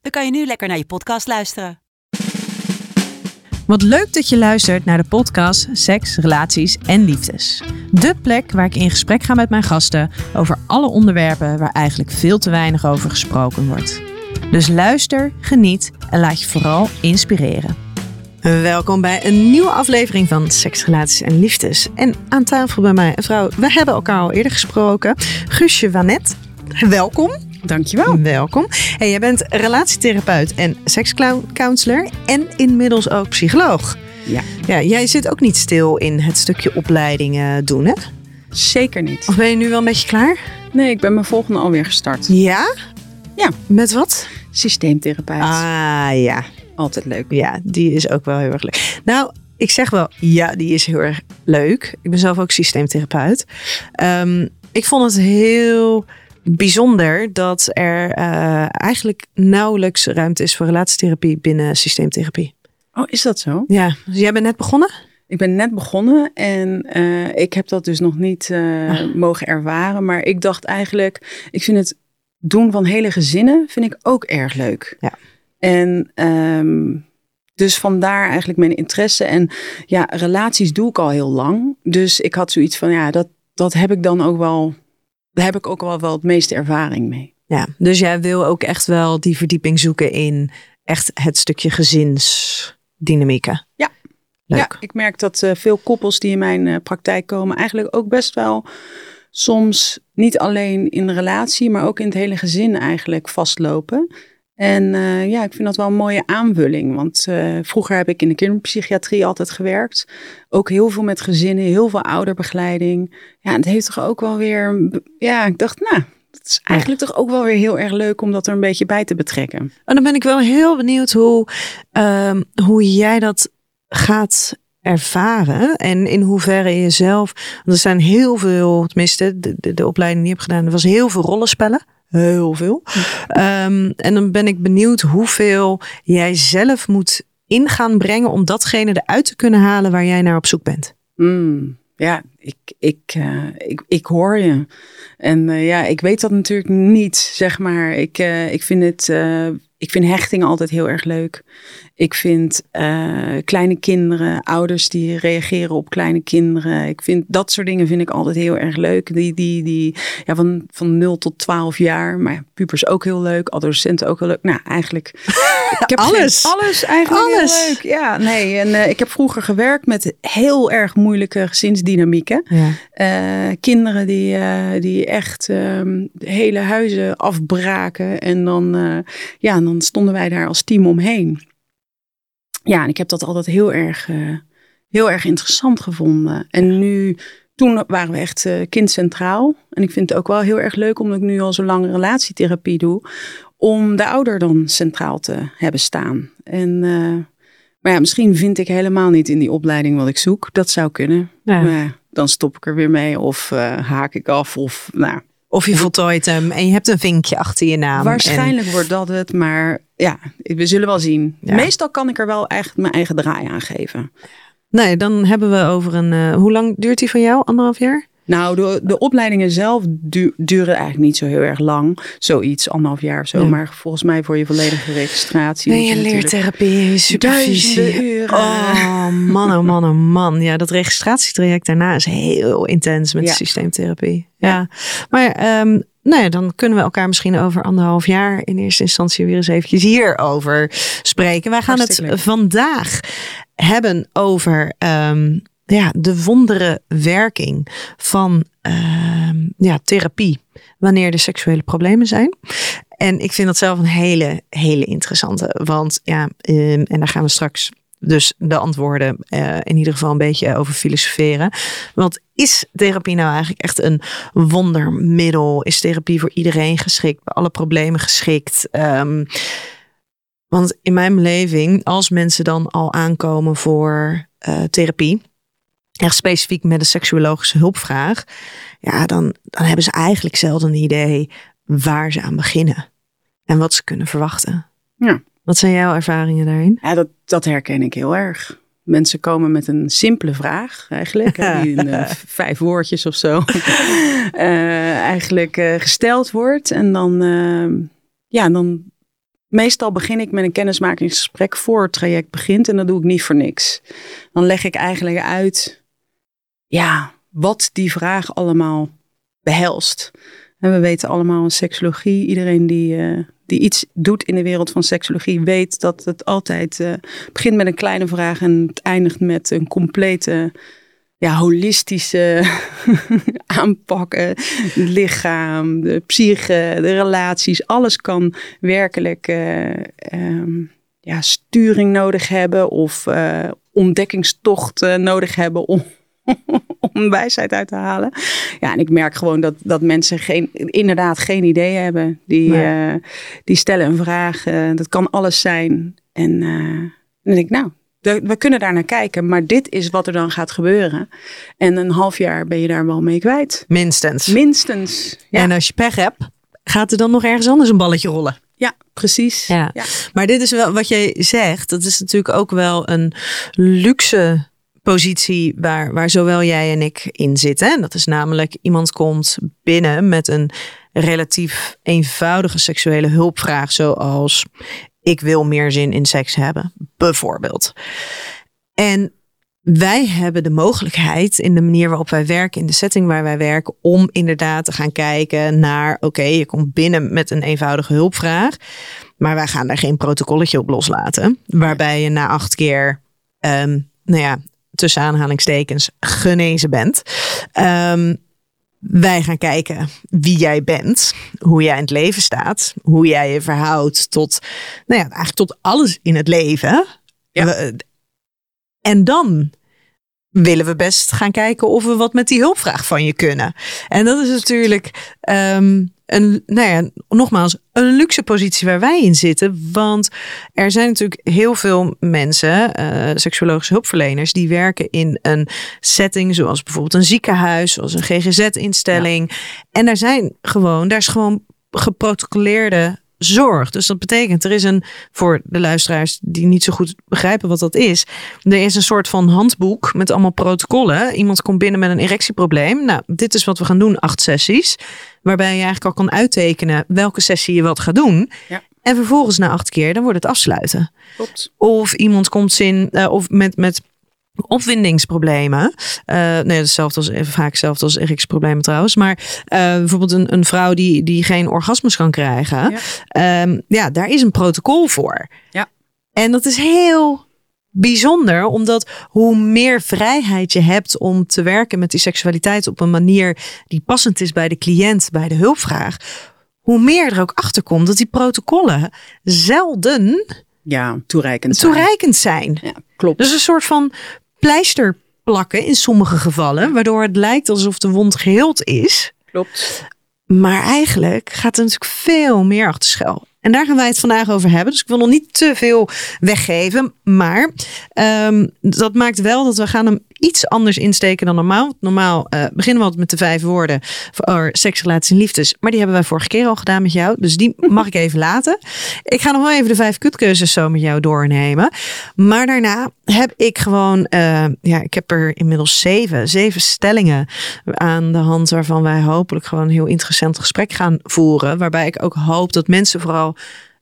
dan kan je nu lekker naar je podcast luisteren. Wat leuk dat je luistert naar de podcast Seks, Relaties en Liefdes. De plek waar ik in gesprek ga met mijn gasten over alle onderwerpen waar eigenlijk veel te weinig over gesproken wordt. Dus luister, geniet en laat je vooral inspireren. Welkom bij een nieuwe aflevering van Seks, Relaties en Liefdes. En aan tafel bij mij een vrouw. We hebben elkaar al eerder gesproken. Guusje Wanet, welkom. Dankjewel. Welkom. Hey, jij bent relatietherapeut en sekscounselor en inmiddels ook psycholoog. Ja. Ja, jij zit ook niet stil in het stukje opleidingen doen, hè? Zeker niet. Of ben je nu wel een beetje klaar? Nee, ik ben mijn volgende alweer gestart. Ja? Ja. Met wat? Systeemtherapeut. Ah, ja. Altijd leuk. Ja, die is ook wel heel erg leuk. Nou, ik zeg wel, ja, die is heel erg leuk. Ik ben zelf ook systeemtherapeut. Ehm, ik vond het heel bijzonder dat er eh, eigenlijk nauwelijks ruimte is voor relatietherapie binnen systeemtherapie. Oh, is dat zo? Ja, dus jij bent net begonnen? Ik ben net begonnen en eh, ik heb dat dus nog niet eh, Ah. mogen ervaren. Maar ik dacht eigenlijk, ik vind het doen van hele gezinnen vind ik ook erg leuk. Ja. En ehm, dus vandaar eigenlijk mijn interesse. En ja, relaties doe ik al heel lang. Dus ik had zoiets van, ja, dat, dat heb ik dan ook wel, daar heb ik ook wel, wel het meeste ervaring mee. Ja, dus jij wil ook echt wel die verdieping zoeken in echt het stukje gezinsdynamieken. Ja. Leuk. Ja, ik merk dat eh, veel koppels die in mijn eh, praktijk komen, eigenlijk ook best wel soms niet alleen in de relatie, maar ook in het hele gezin eigenlijk vastlopen. En eh, ja, ik vind dat wel een mooie aanvulling. Want eh, vroeger heb ik in de kinderpsychiatrie altijd gewerkt. Ook heel veel met gezinnen, heel veel ouderbegeleiding. Ja, het heeft toch ook wel weer. Ja, ik dacht, nou, het is eigenlijk toch ook wel weer heel erg leuk om dat er een beetje bij te betrekken. En dan ben ik wel heel benieuwd hoe, ehm, hoe jij dat gaat ervaren. En in hoeverre je zelf. Want er zijn heel veel, tenminste, de, de, de opleiding die ik heb gedaan, er was heel veel rollenspellen. Heel veel. Ehm, en dan ben ik benieuwd hoeveel jij zelf moet in gaan brengen om datgene eruit te kunnen halen waar jij naar op zoek bent. Mm, ja, ik, ik, eh, ik, ik hoor je. En eh, ja, ik weet dat natuurlijk niet, zeg maar. Ik, eh, ik, vind het, ik vind hechting altijd heel erg leuk. Ik vind kleine kinderen, ouders die reageren op kleine kinderen. Ik vind dat soort dingen vind ik altijd heel erg leuk. Die, die, die ja, van, van 0 tot 12 jaar. Maar ja, pubers ook heel leuk. Adolescenten ook heel leuk. Nou, eigenlijk. Ik heb Alles. geen- alles eigenlijk heel Alles. leuk. Ja, nee. En ik heb vroeger gewerkt met heel erg moeilijke Ja. Eh, kinderen die, eh, die echt ehm, hele huizen afbraken. En dan, eh, ja, en dan stonden wij daar als team omheen. Ja, en ik heb dat altijd heel erg, heel erg interessant gevonden. En nu, toen waren we echt kindcentraal. En ik vind het ook wel heel erg leuk, omdat ik nu al zo lang relatietherapie doe, om de ouder dan centraal te hebben staan. En, maar ja, misschien vind ik helemaal niet in die opleiding wat ik zoek. Dat zou kunnen. Ja. Maar ja, dan stop ik er weer mee of eh, haak ik af. Of, nou, Of je voltooit hem en je hebt een vinkje achter je naam. waarschijnlijk wordt dat het, maar ja, we zullen wel zien. Ja. Meestal kan ik er wel echt mijn eigen draai aan geven. En, nee, dan hebben we over een. eh, hoe lang duurt die van jou? Anderhalf jaar? Nou, de, de opleidingen zelf du- duren eigenlijk niet zo heel erg lang. Zoiets, anderhalf jaar of zo. Ja. Maar volgens mij voor je volledige registratie. Je leertherapie, supervisie. Uren. Oh man, oh man, oh man. Ja, dat registratietraject daarna is heel intens met Ja. systeemtherapie. Ja, maar ehm, nou ja, dan kunnen we elkaar misschien over anderhalf jaar in eerste instantie weer eens eventjes hierover spreken. Wij gaan Hartstikke het leuk. vandaag hebben over ehm, ja, de wondere werking van ehm, ja, therapie wanneer er seksuele problemen zijn. En ik vind dat zelf een hele, hele interessante. Want ja, ehm, en daar gaan we straks dus de antwoorden eh, in ieder geval een beetje over filosoferen. Want is therapie nou eigenlijk echt een wondermiddel? Is therapie voor iedereen geschikt? Bij alle problemen geschikt? Ehm, Want in mijn beleving, als mensen dan al aankomen voor uh, therapie, echt specifiek met een seksuologische hulpvraag, ja, dan, dan hebben ze eigenlijk zelden een idee waar ze aan beginnen en wat ze kunnen verwachten. Ja. Wat zijn jouw ervaringen daarin? Ja, dat, dat herken ik heel erg. Mensen komen met een simpele vraag, eigenlijk, die in uh, vijf woordjes of zo uh, eigenlijk uh, gesteld wordt. En dan, ehm, ja, dan meestal begin ik met een kennismakingsgesprek voor het traject begint. En dat doe ik niet voor niks. Dan leg ik eigenlijk uit, ja, wat die vraag allemaal behelst. En we weten allemaal in seksologie, iedereen die, uh, die iets doet in de wereld van seksologie, weet dat het altijd uh, begint met een kleine vraag en het eindigt met een complete, ja, holistische aanpakken. Het lichaam, de psyche, de relaties, alles kan werkelijk um, ja, sturing nodig hebben of ontdekkingstocht nodig hebben om om wijsheid uit te halen. Ja, en ik merk gewoon dat, dat mensen geen, inderdaad geen idee hebben. Die, nee. uh, die stellen een vraag. Uh, dat kan alles zijn. En uh, dan denk ik, nou, de, we kunnen daar naar kijken. Maar dit is wat er dan gaat gebeuren. En een half jaar ben je daar wel mee kwijt. Minstens. Minstens. Ja. En als je pech hebt, gaat er dan nog ergens anders een balletje rollen. Ja, precies. Ja. ja. Maar dit is wel wat jij zegt. Dat is natuurlijk ook wel een luxe positie waar, waar zowel jij en ik in zitten. En dat is namelijk iemand komt binnen met een relatief eenvoudige seksuele hulpvraag, zoals ik wil meer zin in seks hebben, bijvoorbeeld. En wij hebben de mogelijkheid in de manier waarop wij werken, in de setting waar wij werken, om inderdaad te gaan kijken naar, oké, je komt binnen met een eenvoudige hulpvraag, maar wij gaan daar geen protocolletje op loslaten, waarbij je na acht keer, um, nou ja, tussen aanhalingstekens genezen bent. Um, wij gaan kijken wie jij bent, hoe jij in het leven staat, hoe jij je verhoudt tot, nou ja, eigenlijk tot alles in het leven. Ja. En dan willen we best gaan kijken of we wat met die hulpvraag van je kunnen. En dat is natuurlijk um, een, nou ja, nogmaals, een luxe positie waar wij in zitten. Want er zijn natuurlijk heel veel mensen, uh, seksuologische hulpverleners, die werken in een setting zoals bijvoorbeeld een ziekenhuis, zoals een GGZ-instelling. Ja. En daar zijn gewoon, daar is gewoon geprotocoleerde zorg. Dus dat betekent, er is een, voor de luisteraars die niet zo goed begrijpen wat dat is, er is een soort van handboek met allemaal protocollen. Iemand komt binnen met een erectieprobleem. Nou, dit is wat we gaan doen, acht sessies. Waarbij je eigenlijk al kan uittekenen welke sessie je wat gaat doen. Ja. En vervolgens na acht keer, dan wordt het afsluiten. Klopt. Of iemand komt in, uh, of met, met opwindingsproblemen. Uh, nee, hetzelfde als, vaak hetzelfde als erectieproblemen trouwens. Maar uh, bijvoorbeeld een, een vrouw die, die geen orgasmes kan krijgen. Ja. Um, ja, daar is een protocol voor. Ja. En dat is heel bijzonder, omdat hoe meer vrijheid je hebt om te werken met die seksualiteit op een manier die passend is bij de cliënt, bij de hulpvraag, hoe meer er ook achter komt dat die protocollen zelden ja, toereikend zijn. Toereikend zijn. Ja, klopt. Dus een soort van pleister plakken in sommige gevallen, waardoor het lijkt alsof de wond geheeld is. Klopt. Maar eigenlijk gaat er natuurlijk veel meer achter schuil. En daar gaan wij het vandaag over hebben. Dus ik wil nog niet te veel weggeven. Maar um, dat maakt wel dat we gaan hem iets anders insteken dan normaal. Normaal uh, beginnen we altijd met de vijf woorden voor seks, relaties en liefdes. Maar die hebben wij vorige keer al gedaan met jou. Dus die mag ik even laten. Ik ga nog wel even de vijf kutkeuzes zo met jou doornemen. Maar daarna heb ik gewoon, uh, ja, ik heb er inmiddels zeven, zeven stellingen aan de hand waarvan wij hopelijk gewoon een heel interessant gesprek gaan voeren. Waarbij ik ook hoop dat mensen vooral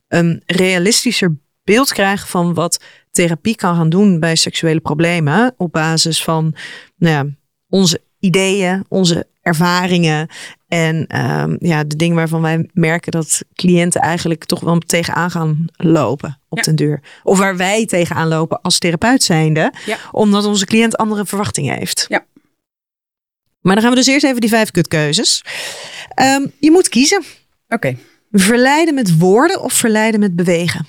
een realistischer beeld krijgen van wat therapie kan gaan doen bij seksuele problemen. Op basis van nou ja, onze ideeën, onze ervaringen. En um, ja, de dingen waarvan wij merken dat cliënten eigenlijk toch wel tegenaan gaan lopen op Ja. den duur. Of waar wij tegenaan lopen als therapeut zijnde. Ja. Omdat onze cliënt andere verwachtingen heeft. Ja. Maar dan gaan we dus eerst even die vijf kutkeuzes. Ehm, je moet kiezen. Oké. Verleiden met woorden of verleiden met bewegen?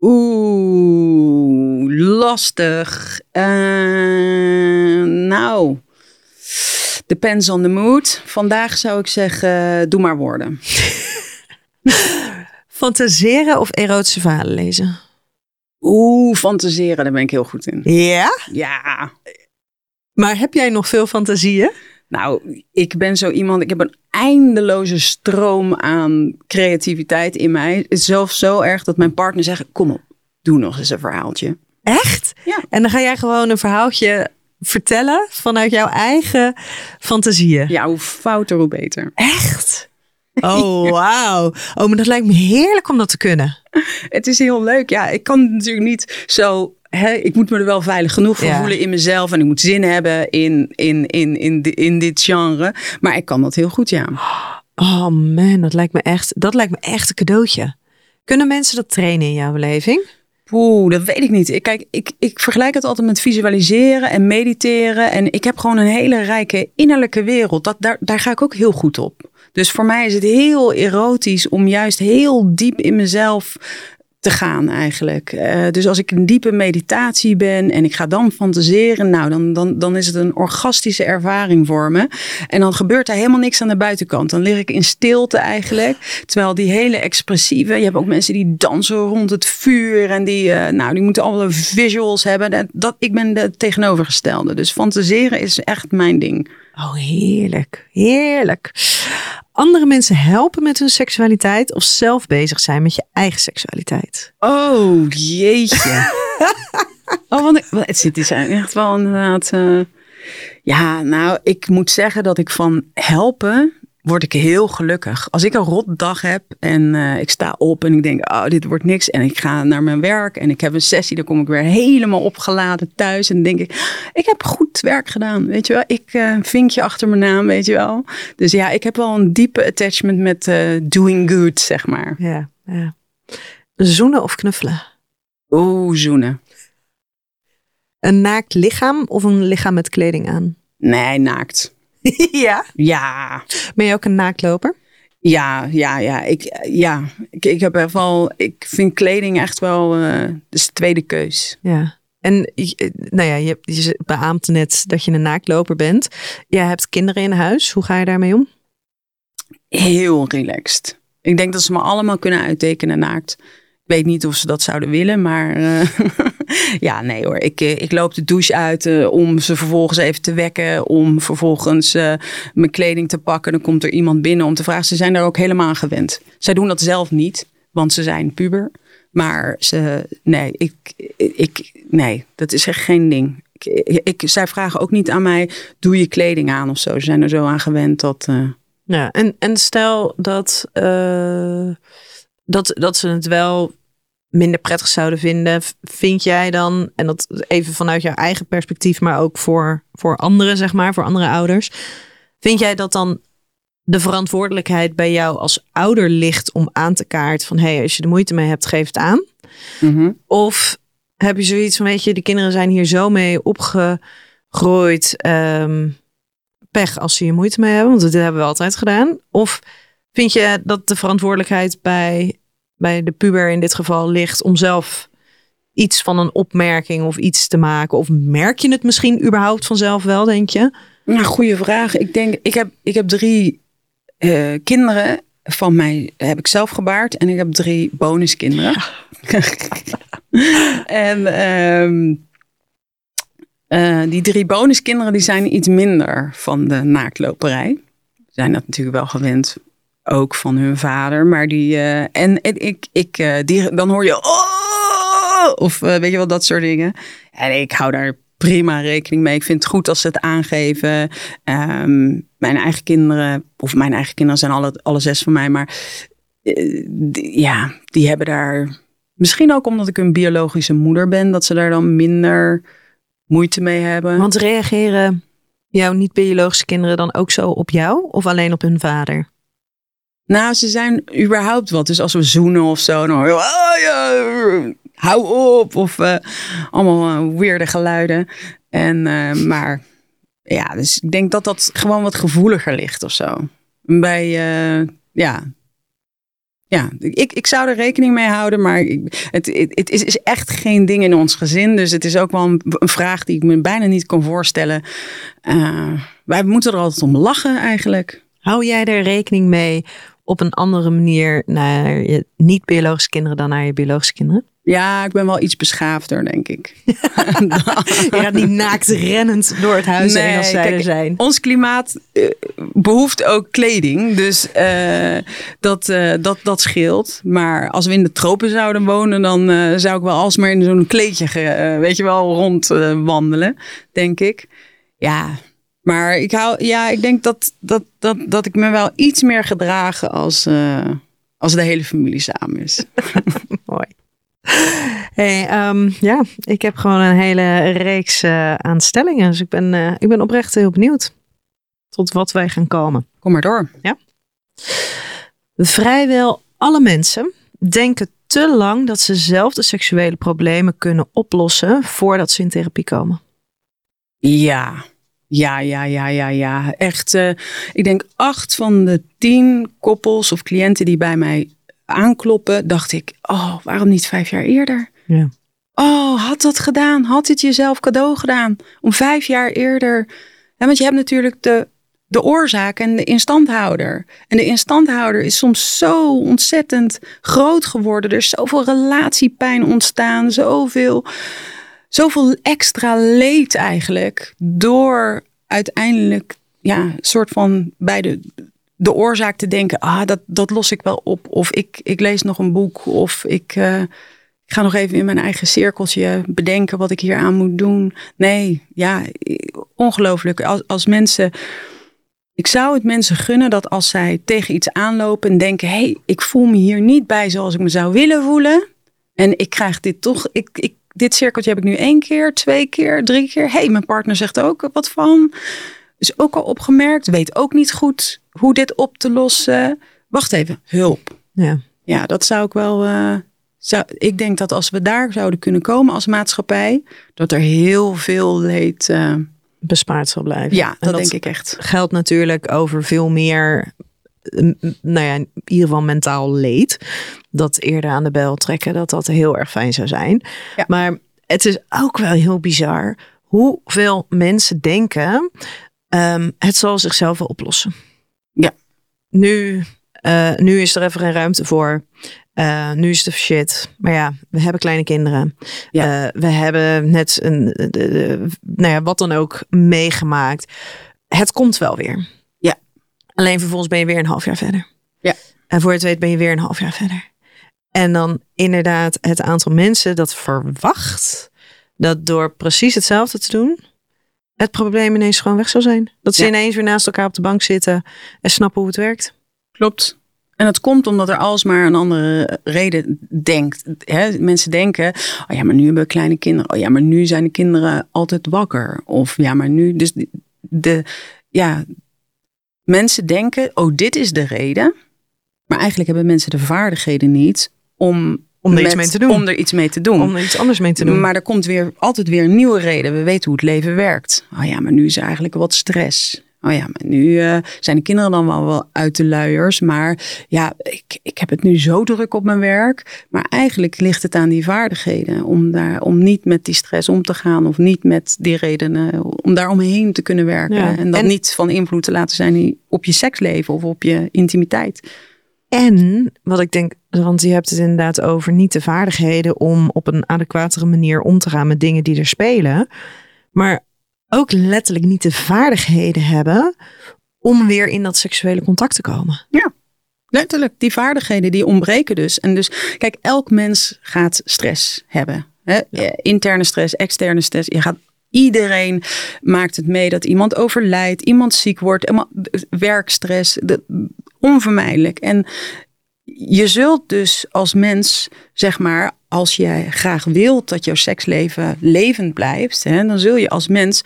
Oeh, lastig. Eh, nou, depends on the mood. Vandaag zou ik zeggen, doe maar woorden. Fantaseren of erotische verhalen lezen? Oeh, fantaseren, daar ben ik heel goed in. Ja? Ja. Maar heb jij nog veel fantasieën? Nou, ik ben zo iemand, ik heb een eindeloze stroom aan creativiteit in mij. Het is zelfs zo erg dat mijn partner zegt, kom op, doe nog eens een verhaaltje. Echt? Ja. En dan ga jij gewoon een verhaaltje vertellen vanuit jouw eigen fantasieën. Ja, hoe fouter, hoe beter. Echt? Oh, wauw. Oh, maar dat lijkt me heerlijk om dat te kunnen. Het is heel leuk. Ja, ik kan natuurlijk niet zo. Hè, ik moet me er wel veilig genoeg voor Ja. voelen in mezelf. En ik moet zin hebben in, in, in, in, in dit genre. Maar ik kan dat heel goed, ja. Oh man, dat lijkt me echt, dat lijkt me echt een cadeautje. Kunnen mensen dat trainen in jouw beleving? Oeh, dat weet ik niet. Ik, kijk, ik, ik vergelijk het altijd met visualiseren en mediteren. En ik heb gewoon een hele rijke innerlijke wereld. Dat, daar, daar ga ik ook heel goed op. Dus voor mij is het heel erotisch om juist heel diep in mezelf te gaan eigenlijk. Eh, dus als ik in diepe meditatie ben en ik ga dan fantaseren, nou dan, dan, dan is het een orgastische ervaring voor me. En dan gebeurt er helemaal niks aan de buitenkant. Dan lig ik in stilte eigenlijk. Terwijl die hele expressieve, je hebt ook mensen die dansen rond het vuur en die, eh, nou, die moeten alle visuals hebben. Dat, dat, ik ben de tegenovergestelde. Dus fantaseren is echt mijn ding. Oh, heerlijk. Heerlijk. Andere mensen helpen met hun seksualiteit of zelf bezig zijn met je eigen seksualiteit. Oh, jeetje. oh, want het zit is echt wel inderdaad. eh, ja, nou, ik moet zeggen dat ik van helpen word ik heel gelukkig. Als ik een rotdag heb en eh, ik sta op en ik denk, oh, dit wordt niks. En ik ga naar mijn werk en ik heb een sessie, dan kom ik weer helemaal opgeladen thuis. En denk ik, ik heb goed werk gedaan, weet je wel. Ik eh vinkje achter mijn naam, weet je wel. Dus ja, ik heb wel een diepe attachment met eh, doing good, zeg maar. Ja, ja. Zoenen of knuffelen? Oeh, zoenen. Een naakt lichaam of een lichaam met kleding aan? Nee, naakt. ja. Ja, Ben je ook een naaktloper? ja, ja, ja. Ik, ja. Ik, ik heb echt wel, ik vind kleding echt wel, eh dus de tweede keus. Ja. En je- nou ja, je, je beaamt net dat je een naaktloper bent. Jij hebt kinderen in huis. Hoe ga je daarmee om? Heel relaxed. Ik denk dat ze me allemaal kunnen uittekenen naakt. Weet niet of ze dat zouden willen, maar eh, ja, nee hoor. Ik, eh, ik loop de douche uit eh, om ze vervolgens even te wekken. Om vervolgens mijn kleding te pakken. Dan komt er iemand binnen om te vragen. Ze zijn daar ook helemaal aan gewend. Zij doen dat zelf niet, want ze zijn puber. Maar ze, nee, ik, ik, nee, dat is echt geen ding. Ik, ik, zij vragen ook niet aan mij, doe je kleding aan of zo. Ze zijn er zo aan gewend dat... Ja, en, en stel dat, dat, dat ze het wel minder prettig zouden vinden. Vind jij dan, en dat even vanuit jouw eigen perspectief, maar ook voor, voor anderen, zeg maar, voor andere ouders. Vind jij dat dan de verantwoordelijkheid bij jou als ouder ligt om aan te kaarten van hé, hey, als je er moeite mee hebt, geef het aan? mhm. Of heb je zoiets van, weet je, de kinderen zijn hier zo mee opgegroeid. ehm, pech als ze hier moeite mee hebben, want dat hebben we altijd gedaan. Of vind je dat de verantwoordelijkheid bij, bij de puber in dit geval ligt om zelf iets van een opmerking of iets te maken? Of merk je het misschien überhaupt vanzelf wel, denk je? Nou, goede vraag. Ik denk, ik heb, ik heb drie eh, kinderen van mij heb ik zelf gebaard en ik heb drie bonuskinderen. en ehm, eh, die drie bonuskinderen die zijn iets minder van de naaktloperij. Zijn dat natuurlijk wel gewend, ook van hun vader. Maar die eh, en, ik, ik eh, dan hoor je oh! of eh, weet je wel dat soort dingen. En ik hou daar prima rekening mee. Ik vind het goed als ze het aangeven. Ehm, mijn eigen kinderen, of mijn eigen kinderen zijn alle, alle zes van mij, maar ja, die hebben daar misschien ook omdat ik een biologische moeder ben, dat ze daar dan minder moeite mee hebben. Want reageren jouw niet-biologische kinderen dan ook zo op jou of alleen op hun vader? Nou, ze zijn überhaupt wat. Dus als we zoenen of zo, ja, hou op. Of eh, allemaal uh, weirde geluiden. En, eh, maar ja, dus ik denk dat dat gewoon wat gevoeliger ligt of zo. Bij, eh, ja. Ja, ik, ik zou er rekening mee houden, maar het, het, is, is echt geen ding in ons gezin. Dus het is ook wel een, een vraag die ik me bijna niet kan voorstellen. Wij moeten er altijd om lachen eigenlijk. Hou jij er rekening mee op een andere manier naar je niet-biologische kinderen dan naar je biologische kinderen? Ja, ik ben wel iets beschaafder, denk ik. Je gaat niet naakt rennend door het huis heen als zij er zijn. Ons klimaat uh, behoeft ook kleding, dus uh, dat, uh, dat, dat scheelt. Maar als we in de tropen zouden wonen, dan zou ik wel alsmaar in zo'n kleedje, weet je wel, rondwandelen, denk ik. Ja, maar ik, hou, ja, ik denk dat, dat, dat, dat ik me wel iets meer gedragen als, als de hele familie samen is. Mooi. Hey, um, ja, ik heb gewoon een hele reeks uh, aan stellingen. Dus ik ben, uh, ik ben oprecht heel benieuwd tot wat wij gaan komen. Kom maar door. Ja. Vrijwel alle mensen denken te lang dat ze zelf de seksuele problemen kunnen oplossen voordat ze in therapie komen. Ja, ja, ja, ja, ja, ja. Echt, uh, ik denk acht van de tien koppels of cliënten die bij mij aankloppen, dacht ik, oh, waarom niet vijf jaar eerder? Ja. Oh, had dat gedaan? Had het jezelf cadeau gedaan? Om vijf jaar eerder. Ja, want je hebt natuurlijk de, de oorzaak en de instandhouder. En de instandhouder is soms zo ontzettend groot geworden. Er is zoveel relatiepijn ontstaan, zoveel, zoveel extra leed eigenlijk. Door uiteindelijk, ja, soort van bij de, de oorzaak te denken, ah, dat, dat los ik wel op. Of ik, ik lees nog een boek. Of ik, uh, ik ga nog even in mijn eigen cirkeltje bedenken wat ik hier aan moet doen. Nee, ja, ongelooflijk. Als, als mensen. Ik zou het mensen gunnen dat als zij tegen iets aanlopen en denken: hé, hey, ik voel me hier niet bij zoals ik me zou willen voelen. En ik krijg dit toch. Ik, ik, dit cirkeltje heb ik nu één keer, twee keer, drie keer. Hé, hey, mijn partner zegt ook wat van. Is ook al opgemerkt, weet ook niet goed hoe dit op te lossen. Wacht even, hulp. Ja, ja dat zou ik wel. Uh, zou, ik denk dat als we daar zouden kunnen komen als maatschappij, dat er heel veel leed. Uh, bespaard zal blijven. Ja, dat, dat denk ik echt. Geldt natuurlijk over veel meer nou ja, in ieder geval mentaal leed. Dat eerder aan de bel trekken, dat dat heel erg fijn zou zijn. Ja. Maar het is ook wel heel bizar hoeveel mensen denken: um, het zal zichzelf wel oplossen. Ja. Nu, uh, nu is er even geen ruimte voor. Uh, nu is het shit. Maar ja, we hebben kleine kinderen. Ja. Uh, we hebben net een, de, de, nou ja, wat dan ook meegemaakt. Het komt wel weer. Alleen vervolgens ben je weer een half jaar verder. Ja. En voor je het weet ben je weer een half jaar verder. En dan inderdaad het aantal mensen dat verwacht dat door precies hetzelfde te doen, het probleem ineens gewoon weg zou zijn. Dat ze Ja. ineens weer naast elkaar op de bank zitten en snappen hoe het werkt. Klopt. En dat komt omdat er alsmaar een andere reden denkt. Hè? Mensen denken, oh ja, maar nu hebben we kleine kinderen. Oh ja, maar nu zijn de kinderen altijd wakker. Of ja, maar nu. Dus de, de ja, mensen denken, oh, dit is de reden. Maar eigenlijk hebben mensen de vaardigheden niet om, Om er iets mee te doen. Om er iets mee te doen. Om er iets anders mee te doen. Maar er komt weer altijd weer een nieuwe reden. We weten hoe het leven werkt. Oh ja, maar nu is er eigenlijk wat stress. Oh ja, maar nu eh, zijn de kinderen dan wel, wel uit de luiers. Maar ja, ik, ik heb het nu zo druk op mijn werk. Maar eigenlijk ligt het aan die vaardigheden. Om, daar, om niet met die stress om te gaan. Of niet met die redenen. Om daar omheen te kunnen werken. Ja. En dat En- niet van invloed te laten zijn op je seksleven. Of op je intimiteit. En wat ik denk, want je hebt het inderdaad over niet de vaardigheden om op een adequatere manier om te gaan met dingen die er spelen. Maar ook letterlijk niet de vaardigheden hebben om weer in dat seksuele contact te komen. Letterlijk, die vaardigheden die ontbreken dus. En dus, kijk, elk mens gaat stress hebben. Hè? Eh, Interne stress, externe stress. Je gaat, iedereen maakt het mee dat iemand overlijdt, iemand ziek wordt, iemand- werkstress, de, onvermijdelijk. En je zult dus als mens, zeg maar, als jij graag wilt dat jouw seksleven levend blijft, hè, dan zul je als mens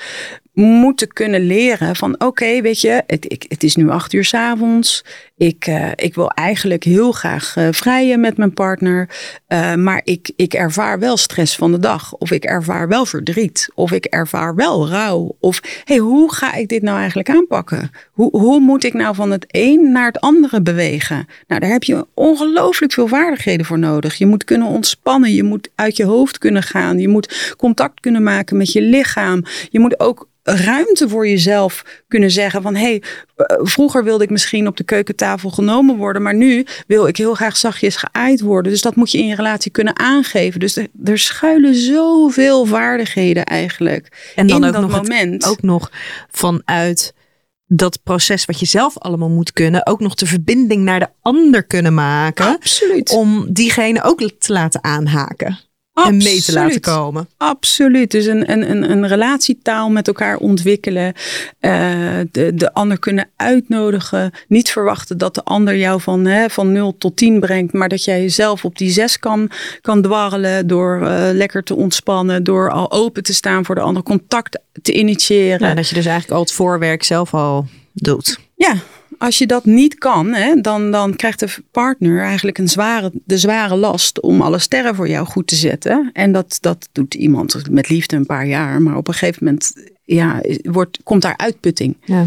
moeten kunnen leren van oké, weet je, het, ik, het is nu acht uur 's avonds. Ik, eh, ik wil eigenlijk heel graag eh, vrijen met mijn partner. eh, maar ik, ik ervaar wel stress van de dag. Of ik ervaar wel verdriet. Of ik ervaar wel rouw. Of hey, hoe ga ik dit nou eigenlijk aanpakken? Hoe, hoe moet ik nou van het een naar het andere bewegen? Nou, daar heb je ongelooflijk veel vaardigheden voor nodig. Je moet kunnen ontspannen. Je moet uit je hoofd kunnen gaan. Je moet contact kunnen maken met je lichaam. Je moet ook ruimte voor jezelf kunnen zeggen van hey, vroeger wilde ik misschien op de keukentafel tafel genomen worden. Maar nu wil ik heel graag zachtjes geaaid worden. Dus dat moet je in je relatie kunnen aangeven. Dus er, er schuilen zoveel vaardigheden eigenlijk. En dan in ook dat nog, het- moment. ook nog vanuit dat proces wat je zelf allemaal moet kunnen, ook nog de verbinding naar de ander kunnen maken. Absoluut. Om diegene ook te laten aanhaken en mee te laten komen. Absoluut. Dus een, een, een, een relatietaal met elkaar ontwikkelen. eh, de, de ander kunnen uitnodigen. Niet verwachten dat de ander jou van, hè, van 0 tot 10 brengt. Maar dat jij jezelf op die 6 kan, kan dwarrelen. Door eh, lekker te ontspannen. Door al open te staan voor de ander. Contact te initiëren. Ja, dat je dus eigenlijk al het voorwerk zelf al doet. Ja, als je dat niet kan, hè, dan, dan krijgt de partner eigenlijk een zware, de zware last om alle sterren voor jou goed te zetten. En dat, dat doet iemand met liefde een paar jaar. Maar op een gegeven moment ja, wordt, komt daar uitputting. Ja.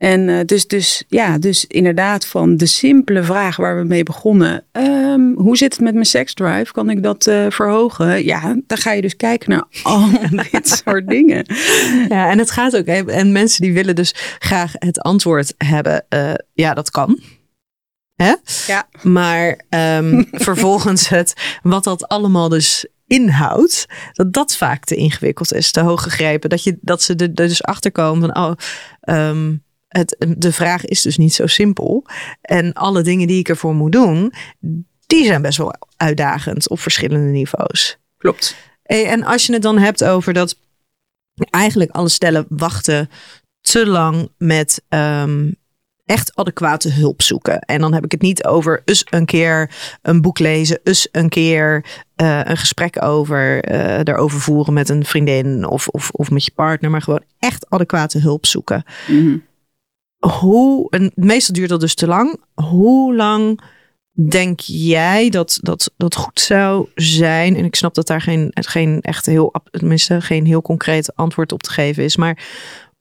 En eh, dus, dus, ja, dus inderdaad van de simpele vraag waar we mee begonnen. ehm, hoe zit het met mijn seksdrive? Kan ik dat eh, verhogen? Ja, dan ga je dus kijken naar al dit soort dingen. Ja, en het gaat ook. hè, En mensen die willen dus graag het antwoord hebben. eh, ja, dat kan. Hè? Ja. Maar ehm, vervolgens het, wat dat allemaal dus inhoudt, dat dat vaak te ingewikkeld is, te hoog gegrepen. Dat, je, dat ze er er dus achter komen van, oh, ehm, het, de vraag is dus niet zo simpel. En alle dingen die ik ervoor moet doen, die zijn best wel uitdagend op verschillende niveaus. Klopt. En als je het dan hebt over dat eigenlijk alle stellen wachten te lang met ehm, echt adequate hulp zoeken. En dan heb ik het niet over eens een keer een boek lezen, eens een keer eh, een gesprek over eh erover voeren met een vriendin of, of, of met je partner, maar gewoon echt adequate hulp zoeken. Mhm. Hoe, en meestal duurt dat dus te lang. Hoe lang denk jij dat dat, dat goed zou zijn? En ik snap dat daar geen, geen echt heel, tenminste geen heel concreet antwoord op te geven is, maar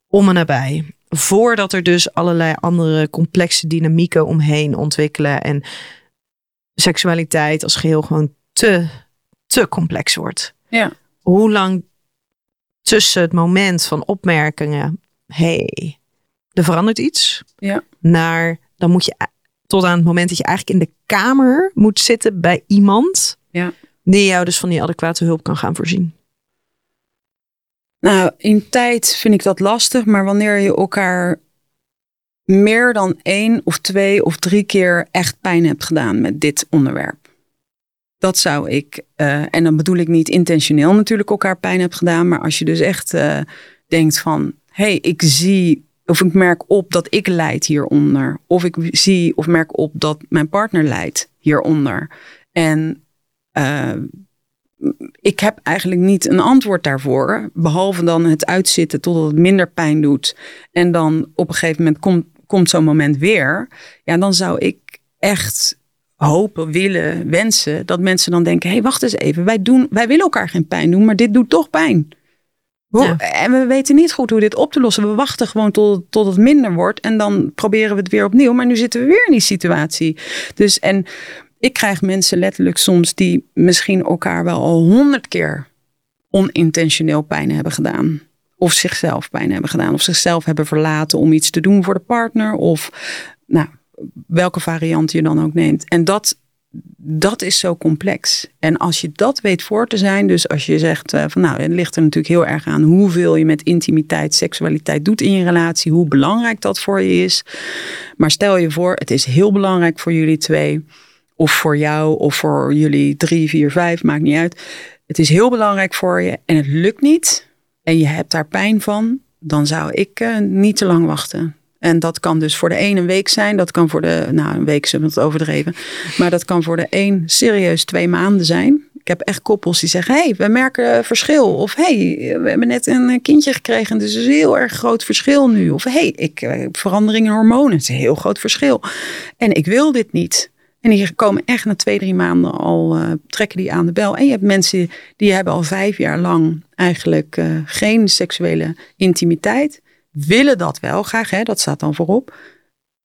om en nabij. Voordat er dus allerlei andere complexe dynamieken omheen ontwikkelen en seksualiteit als geheel gewoon te, te complex wordt. Ja. Hoe lang tussen het moment van opmerkingen, hey, er verandert iets, Ja. naar dan moet je a- tot aan het moment dat je eigenlijk in de kamer moet zitten bij iemand Ja. die jou dus van die adequate hulp kan gaan voorzien. Nou, in tijd vind ik dat lastig, maar wanneer je elkaar meer dan één of twee of drie keer echt pijn hebt gedaan met dit onderwerp. Dat zou ik, eh, en dan bedoel ik niet intentioneel natuurlijk elkaar pijn hebt gedaan, maar als je dus echt eh, denkt van, hé, hey, ik zie of ik merk op dat ik lijd hieronder, of ik zie of merk op dat mijn partner lijdt hieronder. En eh, ik heb eigenlijk niet een antwoord daarvoor. Behalve dan het uitzitten totdat het minder pijn doet. En dan op een gegeven moment komt, komt zo'n moment weer. Ja, dan zou ik echt hopen, willen, wensen dat mensen dan denken: hé, hey, wacht eens even. Wij, doen, wij willen elkaar geen pijn doen, maar dit doet toch pijn. Hoe-. En we weten niet goed hoe dit op te lossen. We wachten gewoon tot, tot het minder wordt. En dan proberen we het weer opnieuw. Maar nu zitten we weer in die situatie. Dus en ik krijg mensen letterlijk soms die misschien elkaar wel al honderd keer onintentioneel pijn hebben gedaan. Of zichzelf pijn hebben gedaan. Of zichzelf hebben verlaten om iets te doen voor de partner. Of nou, welke variant je dan ook neemt. En dat, dat is zo complex. En als je dat weet voor te zijn. Dus als je zegt eh, van nou, het ligt er natuurlijk heel erg aan hoeveel je met intimiteit, seksualiteit doet in je relatie. Hoe belangrijk dat voor je is. Maar stel je voor, het is heel belangrijk voor jullie twee. Of voor jou, of voor jullie drie, vier, vijf, maakt niet uit. Het is heel belangrijk voor je en het lukt niet. En je hebt daar pijn van. Dan zou ik eh, niet te lang wachten. En dat kan dus voor de een een week zijn. Dat kan voor de, nou een week is het overdreven. Maar dat kan voor de een serieus twee maanden zijn. Ik heb echt koppels die zeggen, hey, we merken verschil. Of hey, we hebben net een kindje gekregen. Dus het is een heel erg groot verschil nu. Of hey, ik eh, heb verandering in hormonen. Het is een heel groot verschil. En ik wil dit niet. En die komen echt na twee, drie maanden al, eh, trekken die aan de bel. En je hebt mensen die hebben al vijf jaar lang eigenlijk eh, geen seksuele intimiteit. Willen dat wel graag, hè? dat staat dan voorop.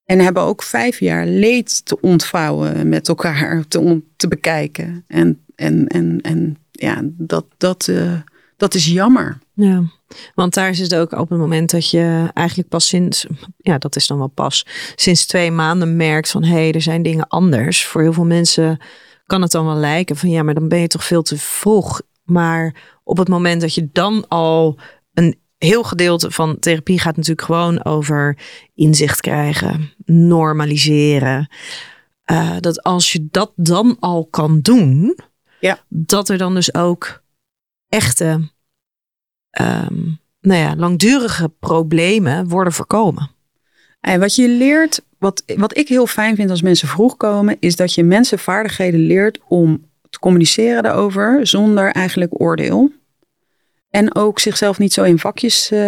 En hebben ook vijf jaar leed te ontvouwen met elkaar, te, te bekijken. En, en, en, en ja, dat, dat, eh, dat is jammer. Ja. Want daar is het ook op het moment dat je eigenlijk pas sinds, ja, dat is dan wel pas, sinds twee maanden merkt van hé, hey, er zijn dingen anders. Voor heel veel mensen kan het dan wel lijken van ja, maar dan ben je toch veel te vroeg. Maar op het moment dat je dan al een heel gedeelte van therapie gaat natuurlijk gewoon over inzicht krijgen, normaliseren. Uh, dat als je dat dan al kan doen, ja. dat er dan dus ook echte, um, nou ja, langdurige problemen worden voorkomen. En wat je leert, wat, wat ik heel fijn vind als mensen vroeg komen, is dat je mensen vaardigheden leert om te communiceren daarover zonder eigenlijk oordeel. En ook zichzelf niet zo in vakjes uh,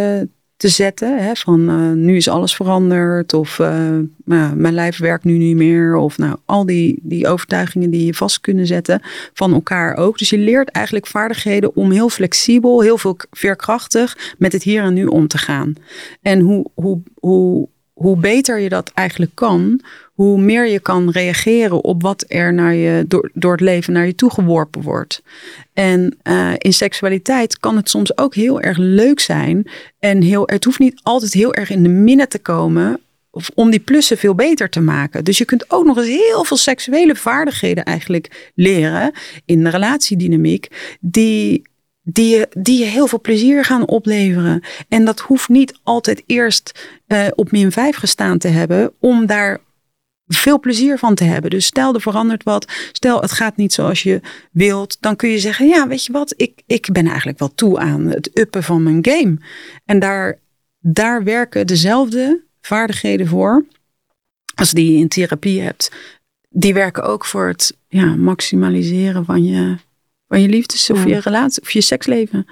te zetten. Hè, van uh, nu is alles veranderd. Of uh, nou, mijn lijf werkt nu niet meer. Of nou, al die, die overtuigingen die je vast kunnen zetten van elkaar ook. Dus je leert eigenlijk vaardigheden om heel flexibel, heel veel veerkrachtig met het hier en nu om te gaan. En hoe, hoe, hoe, hoe beter je dat eigenlijk kan, hoe meer je kan reageren op wat er naar je, door, door het leven naar je toe geworpen wordt. En uh, in seksualiteit kan het soms ook heel erg leuk zijn. En heel, het hoeft niet altijd heel erg in de minnen te komen. Of om die plussen veel beter te maken. Dus je kunt ook nog eens heel veel seksuele vaardigheden eigenlijk leren in de relatiedynamiek. Die die je, die je heel veel plezier gaan opleveren. En dat hoeft niet altijd eerst uh, op min 5 gestaan te hebben om daar veel plezier van te hebben. Dus stel er verandert wat, stel het gaat niet zoals je wilt, dan kun je zeggen, ja weet je wat, ik, ik ben eigenlijk wel toe aan het uppen van mijn game. En daar, daar werken dezelfde vaardigheden voor als die je in therapie hebt. Die werken ook voor het ja, maximaliseren van je, van je liefdes of je relatie of je seksleven.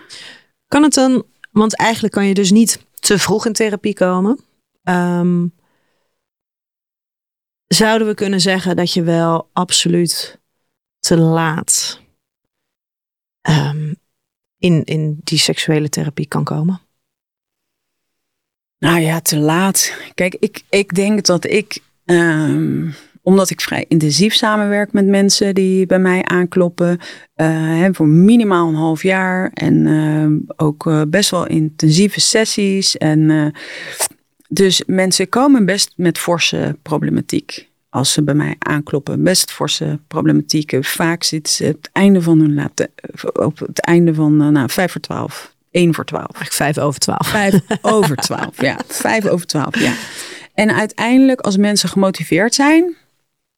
Kan het dan, want eigenlijk kan je dus niet te vroeg in therapie komen. Um, zouden we kunnen zeggen dat je wel absoluut te laat um, in, in die seksuele therapie kan komen? Nou ja, te laat. Kijk, ik, ik denk dat ik, um, omdat ik vrij intensief samenwerk met mensen die bij mij aankloppen, uh, voor minimaal een half jaar en uh, ook uh, best wel intensieve sessies. En uh, dus mensen komen best met forse problematiek als ze bij mij aankloppen. Best forse problematieken. Vaak zitten ze het einde van hun laten, op het einde van nou, vijf voor twaalf. één voor twaalf. Eigenlijk vijf over twaalf. Vijf over twaalf, ja. Vijf over twaalf, ja. En uiteindelijk, als mensen gemotiveerd zijn,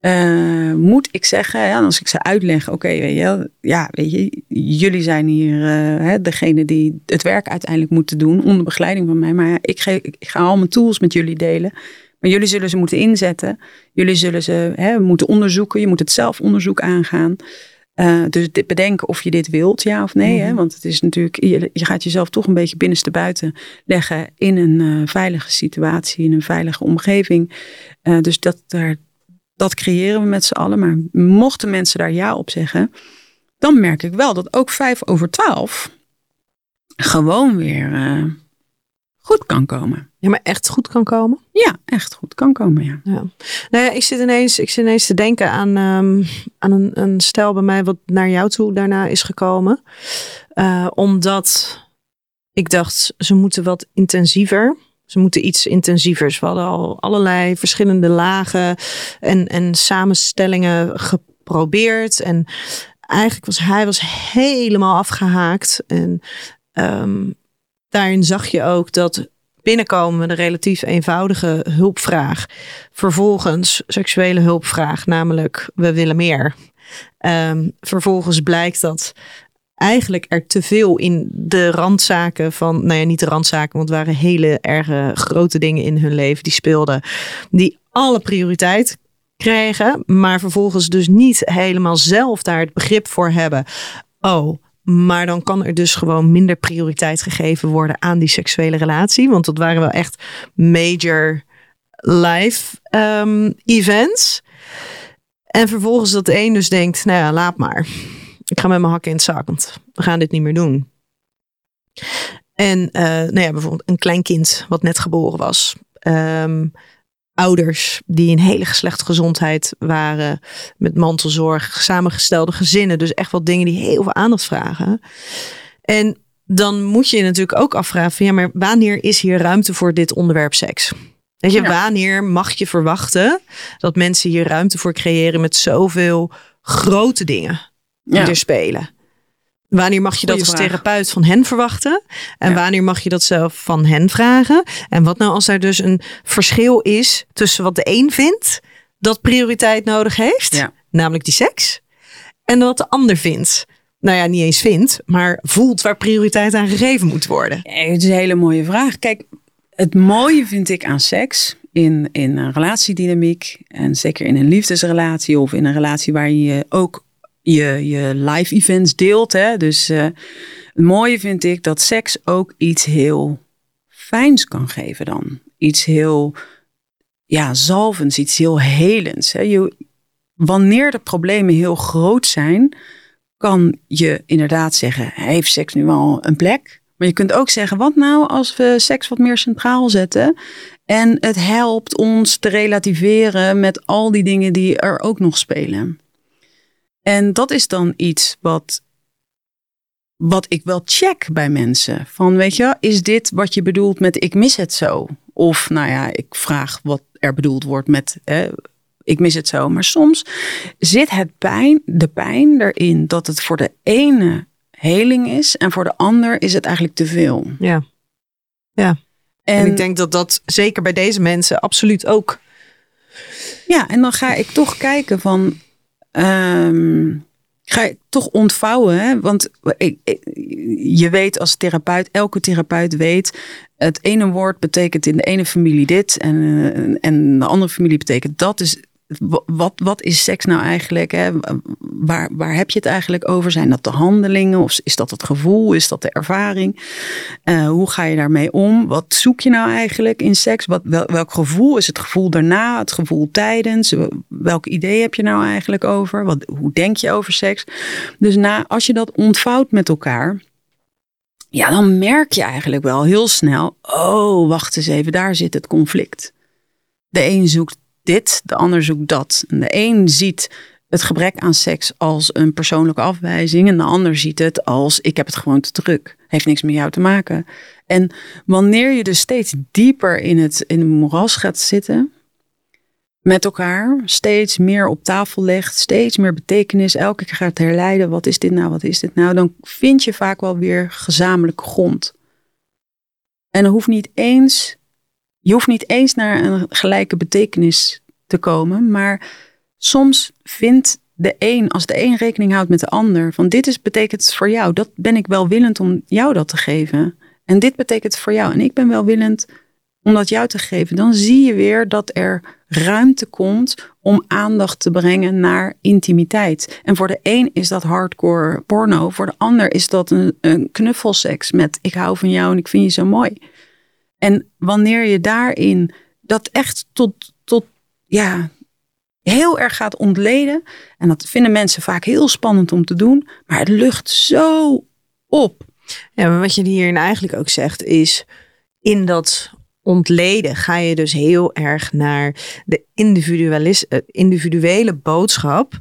uh, moet ik zeggen, ja, als ik ze uitleg, oké, okay, ja, weet je, jullie zijn hier uh, hè, degene die het werk uiteindelijk moeten doen onder begeleiding van mij. Maar ja, ik, ge, ik ga al mijn tools met jullie delen. Maar jullie zullen ze moeten inzetten. Jullie zullen ze hè, moeten onderzoeken. Je moet het zelfonderzoek aangaan. Uh, dus dit bedenken of je dit wilt, ja of nee. hè? Mhm. Want het is natuurlijk, je, je, gaat jezelf toch een beetje binnenste buiten leggen in een uh, veilige situatie, in een veilige omgeving. Uh, dus dat, daar, dat creëren we met z'n allen. Maar mochten mensen daar ja op zeggen, dan merk ik wel dat ook vijf over twaalf gewoon weer goed kan komen. Ja, maar echt goed kan komen? Ja, echt goed kan komen, ja. ja. Nou ja, ik zit ineens, ik zit ineens te denken aan, um, aan een, een stel bij mij wat naar jou toe daarna is gekomen. Uh, omdat ik dacht, ze moeten wat intensiever. Ze moeten iets intensievers. We hadden al allerlei verschillende lagen en, en samenstellingen geprobeerd. En eigenlijk was hij was helemaal afgehaakt. En um, daarin zag je ook dat binnenkomen met een relatief eenvoudige hulpvraag. Vervolgens seksuele hulpvraag, namelijk we willen meer. Um, vervolgens blijkt dat eigenlijk er te veel in de randzaken van, nou ja, niet de randzaken, want het waren hele erge grote dingen in hun leven die speelden, die alle prioriteit kregen, maar vervolgens dus niet helemaal zelf daar het begrip voor hebben. Oh, maar dan kan er dus gewoon minder prioriteit gegeven worden aan die seksuele relatie. Want dat waren wel echt major life um, events. En vervolgens dat de een dus denkt, nou ja, laat maar. Ik ga met mijn hakken in het zak, want we gaan dit niet meer doen. En uh, nou ja, bijvoorbeeld een klein kind wat net geboren was. Um, ouders die in hele slechte gezondheid waren, met mantelzorg, samengestelde gezinnen. Dus echt wat dingen die heel veel aandacht vragen. En dan moet je je natuurlijk ook afvragen van ja, maar wanneer is hier ruimte voor dit onderwerp seks? Weet je, Ja. wanneer mag je verwachten dat mensen hier ruimte voor creëren met zoveel grote dingen die Ja. er spelen? Wanneer mag je dat als therapeut van hen verwachten? En Ja. wanneer mag je dat zelf van hen vragen? En wat nou als er dus een verschil is tussen wat de een vindt dat prioriteit nodig heeft, Ja. namelijk die seks, en wat de ander vindt? Nou ja, niet eens vindt, maar voelt waar prioriteit aan gegeven moet worden. Het is een hele mooie vraag. Kijk, het mooie vind ik aan seks in, in een relatiedynamiek en zeker in een liefdesrelatie of in een relatie waar je ook je, je live events deelt. Hè? Dus eh, het mooie vind ik dat seks ook iets heel fijns kan geven dan. Iets heel ja, zalvends, iets heel helends. Hè? Je, wanneer de problemen heel groot zijn, kan je inderdaad zeggen, heeft seks nu al een plek? Maar je kunt ook zeggen, wat nou als we seks wat meer centraal zetten en het helpt ons te relativeren met al die dingen die er ook nog spelen. En dat is dan iets wat, wat ik wel check bij mensen. Van weet je, is dit wat je bedoelt met ik mis het zo? Of nou ja, ik vraag wat er bedoeld wordt met hè, ik mis het zo. Maar soms zit het pijn, de pijn erin dat het voor de ene heling is en voor de ander is het eigenlijk te veel. Ja. En, En, ik denk dat dat zeker bij deze mensen absoluut ook. ja, en dan ga ik toch kijken van, ehm, ga ik toch ontvouwen, hè? want ik, je weet als therapeut, elke therapeut weet, het ene woord betekent in de ene familie dit en, eh, en de andere familie betekent dat. Dus wat, wat is seks nou eigenlijk? Hè? Waar, waar heb je het eigenlijk over? Zijn dat de handelingen of is dat het gevoel? Is dat de ervaring? Eh, hoe ga je daarmee om? Wat zoek je nou eigenlijk in seks? Wat, wel- welk gevoel? Is het gevoel daarna? Het gevoel tijdens? Welk idee heb je nou eigenlijk over? Wat, hoe denk je over seks? Dus na, als je dat ontvouwt met elkaar, ja, dan merk je eigenlijk wel heel snel: oh, wacht eens even, daar zit het conflict. De een zoekt dit, de ander zoekt dat. De een ziet het gebrek aan seks als een persoonlijke afwijzing. En de ander ziet het als ik heb het gewoon te druk. Heeft niks met jou te maken. En wanneer je dus steeds dieper in het, in het moeras gaat zitten. Met elkaar, steeds meer op tafel legt, steeds meer betekenis, elke keer gaat herleiden, wat is dit nou, wat is dit nou, dan vind je vaak wel weer gezamenlijke grond. En er hoeft niet eens, je hoeft niet eens naar een gelijke betekenis te komen, maar soms vindt de een, als de een rekening houdt met de ander, van dit is, betekent voor jou, dat ben ik wel willend om jou dat te geven. En dit betekent voor jou en ik ben wel willend om dat jou te geven. Dan zie je weer dat er ruimte komt om aandacht te brengen naar intimiteit. En voor de een is dat hardcore porno, voor de ander is dat een, een knuffelseks met ik hou van jou en ik vind je zo mooi. En wanneer je daarin dat echt tot, tot ja, heel erg gaat ontleden. En dat vinden mensen vaak heel spannend om te doen. Maar het lucht zo op. Maar wat je hierin eigenlijk ook zegt is in dat ontleden ga je dus heel erg naar de eh, individuele boodschap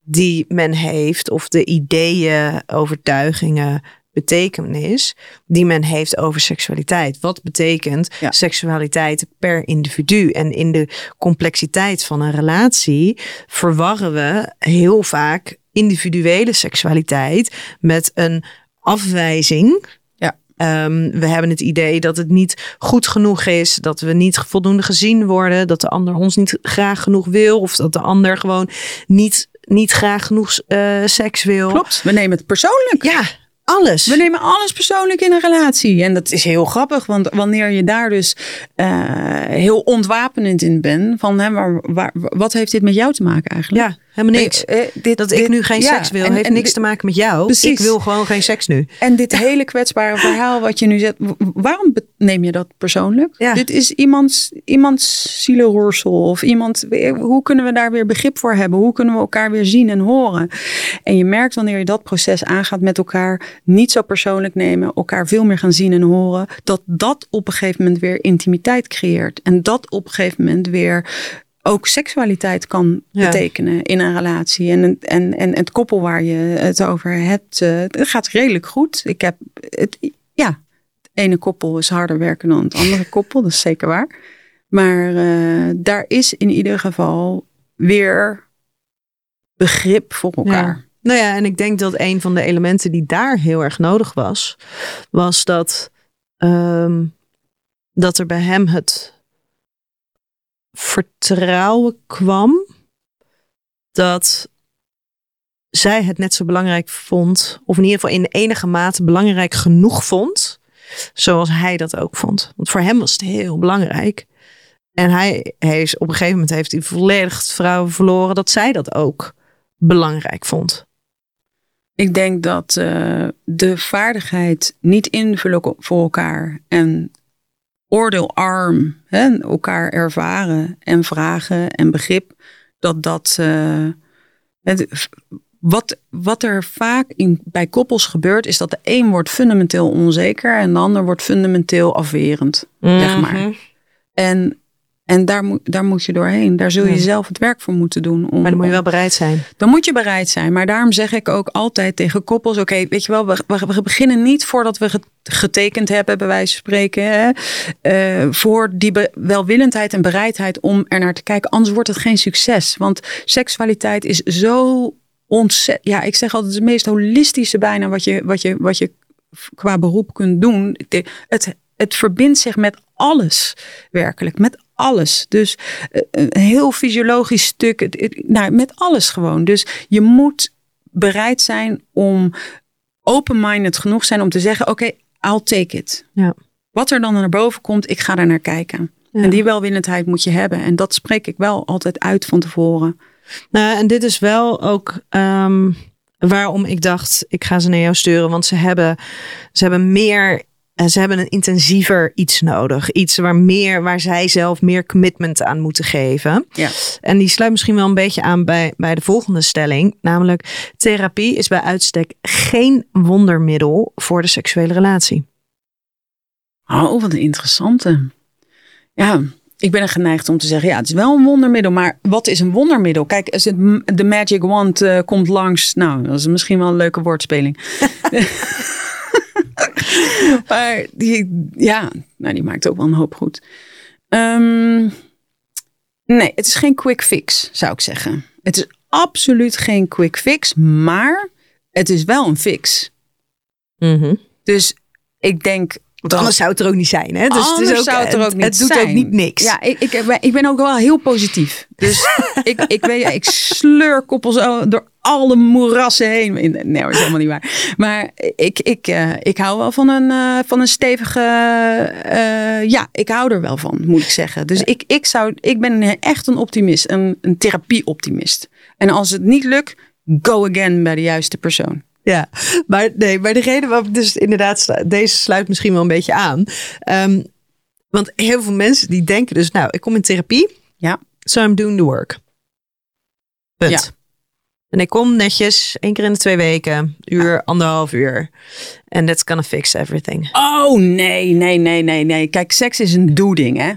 die men heeft of de ideeën, overtuigingen, betekenis die men heeft over seksualiteit. Wat betekent Ja. seksualiteit per individu? En in de complexiteit van een relatie verwarren we heel vaak individuele seksualiteit met een afwijzing. Ja. Ehm, we hebben het idee dat het niet goed genoeg is, dat we niet voldoende gezien worden, dat de ander ons niet graag genoeg wil, of dat de ander gewoon niet, niet graag genoeg eh, seks wil. Klopt, we nemen het persoonlijk. Ja, alles. We nemen alles persoonlijk in een relatie. En dat is heel grappig, want wanneer je daar dus eh, heel ontwapenend in bent, van hè, maar, waar, wat heeft dit met jou te maken eigenlijk? Ja, helemaal niks. Eh, eh, dit, dat ik nu geen ja, seks wil, en- heeft en niks dit- te maken met jou. Precies. Ik wil gewoon geen seks nu. En dit hele kwetsbare verhaal wat je nu zet, waarom neem je dat persoonlijk? Ja. Dit is iemands, iemands zielenroersel of iemand, hoe kunnen we daar weer begrip voor hebben? Hoe kunnen we elkaar weer zien en horen? En je merkt wanneer je dat proces aangaat met elkaar, niet zo persoonlijk nemen, elkaar veel meer gaan zien en horen, dat dat op een gegeven moment weer intimiteit creëert. En dat op een gegeven moment weer ook seksualiteit kan Ja. betekenen in een relatie. En, en, en het koppel waar je het over hebt, eh, het gaat redelijk goed. Ik heb het, ja, het ene koppel is harder werken dan het andere koppel, dat is zeker waar. Maar eh, daar is in ieder geval weer begrip voor elkaar. Nou ja, en ik denk dat een van de elementen die daar heel erg nodig was, was dat, ehm, dat er bij hem het vertrouwen kwam dat zij het net zo belangrijk vond, of in ieder geval in enige mate belangrijk genoeg vond, zoals hij dat ook vond. Want voor hem was het heel belangrijk. En hij, hij is op een gegeven moment heeft hij volledig het vertrouwen verloren dat zij dat ook belangrijk vond. Ik denk dat eh, de vaardigheid niet invullen voor elkaar en oordeelarm hè, elkaar ervaren en vragen en begrip, dat dat. eh, het, wat, wat er vaak in, bij koppels gebeurt, is dat de een wordt fundamenteel onzeker en de ander wordt fundamenteel afwerend. Zeg maar. Mhm. En, en daar, moet, daar moet je doorheen. Daar zul je Ja. zelf het werk voor moeten doen. Om, Maar dan moet je wel bereid zijn. dan moet je bereid zijn. Maar daarom zeg ik ook altijd tegen koppels: oké, weet je wel, we, we, we beginnen niet voordat we get- getekend hebben, bij wijze van spreken. Hè, eh, voor die welwillendheid en bereidheid om er naar te kijken. Anders wordt het geen succes. Want seksualiteit is zo ontzettend. Ja, ik zeg altijd: het meest holistische bijna wat je, wat je, wat je qua beroep kunt doen. Het, het verbindt zich met alles, werkelijk, met alles. Dus eh, een heel fysiologisch stuk, nou, met alles gewoon. Dus je moet bereid zijn om open-minded genoeg zijn om te zeggen: oké, I'll take it. Ja. Wat er dan naar boven komt, ik ga er naar kijken. Ja. En die welwillendheid moet je hebben. En dat spreek ik wel altijd uit van tevoren. Nou, en dit is wel ook ehm, waarom ik dacht, ik ga ze naar jou sturen. Want ze hebben, ze hebben meer, ze hebben een intensiever iets nodig. Iets waar, meer, waar zij zelf meer commitment aan moeten geven. Ja. En die sluit misschien wel een beetje aan bij, bij de volgende stelling. Namelijk, therapie is bij uitstek geen wondermiddel voor de seksuele relatie. Oh, wat een interessante. Ja, ik ben er geneigd om te zeggen, ja, het is wel een wondermiddel. Maar wat is een wondermiddel? Kijk, als het, de magic wand eh, komt langs. Nou, dat is misschien wel een leuke woordspeling. maar die, ja, nou, die maakt ook wel een hoop goed. Ehm, nee, het is geen quick fix, zou ik zeggen. Het is absoluut geen quick fix, maar het is wel een fix. Dus ik denk Want anders zou het er ook niet zijn. Hè? Dus het, is Anders ook, zou het er ook niet het doet zijn. ook niet niks. Ja, ik, ik, ik ben ook wel heel positief. Dus ik, ik, weet, ik sleur koppels door alle moerassen heen. Nee, dat is helemaal niet waar. Maar ik, ik, eh, ik hou wel van een, eh, van een stevige... eh, ja, ik hou er wel van, moet ik zeggen. Dus ik, ik, zou, ik ben echt een optimist. Een, een therapie-optimist. En als het niet lukt, go again bij de juiste persoon. Ja, maar nee, maar de reden waarom dus inderdaad, deze sluit misschien wel een beetje aan. Ehm, want heel veel mensen die denken dus, nou, ik kom in therapie, Ja. so I'm doing the work. Punt. Ja. En ik kom netjes één keer in de twee weken, uur, anderhalf uur. And that's gonna fix everything. Oh nee, nee, nee, nee, nee. Kijk, seks is een doeding, hè?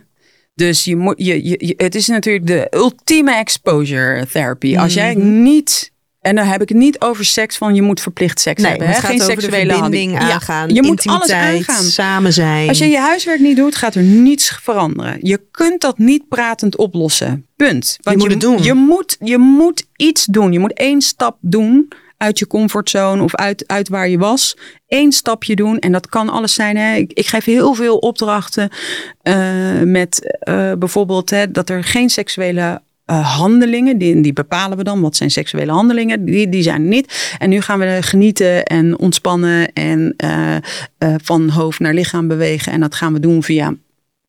Dus je moet, je, je, je- het is natuurlijk de ultieme exposure therapy. Als jij Mhm. niet, en dan heb ik het niet over seks van je moet verplicht seks Nee, hebben. het hè? gaat Geen over seksuele verbinding handeling. Ja, aangaan, je moet alles aangaan. samen zijn. Als je je huiswerk niet doet, gaat er niets veranderen. Je kunt dat niet pratend oplossen. Punt. Want moet het doen. Je moet, je moet iets doen. Je moet één stap doen uit je comfortzone of uit, uit waar je was. Eén stapje doen. En dat kan alles zijn. Hè. Ik, ik geef heel veel opdrachten eh, met eh, bijvoorbeeld hè, dat er geen seksuele eh, handelingen, die, die bepalen we dan. Wat zijn seksuele handelingen? Die, die zijn niet. En nu gaan we genieten en ontspannen en eh, eh, van hoofd naar lichaam bewegen. En dat gaan we doen via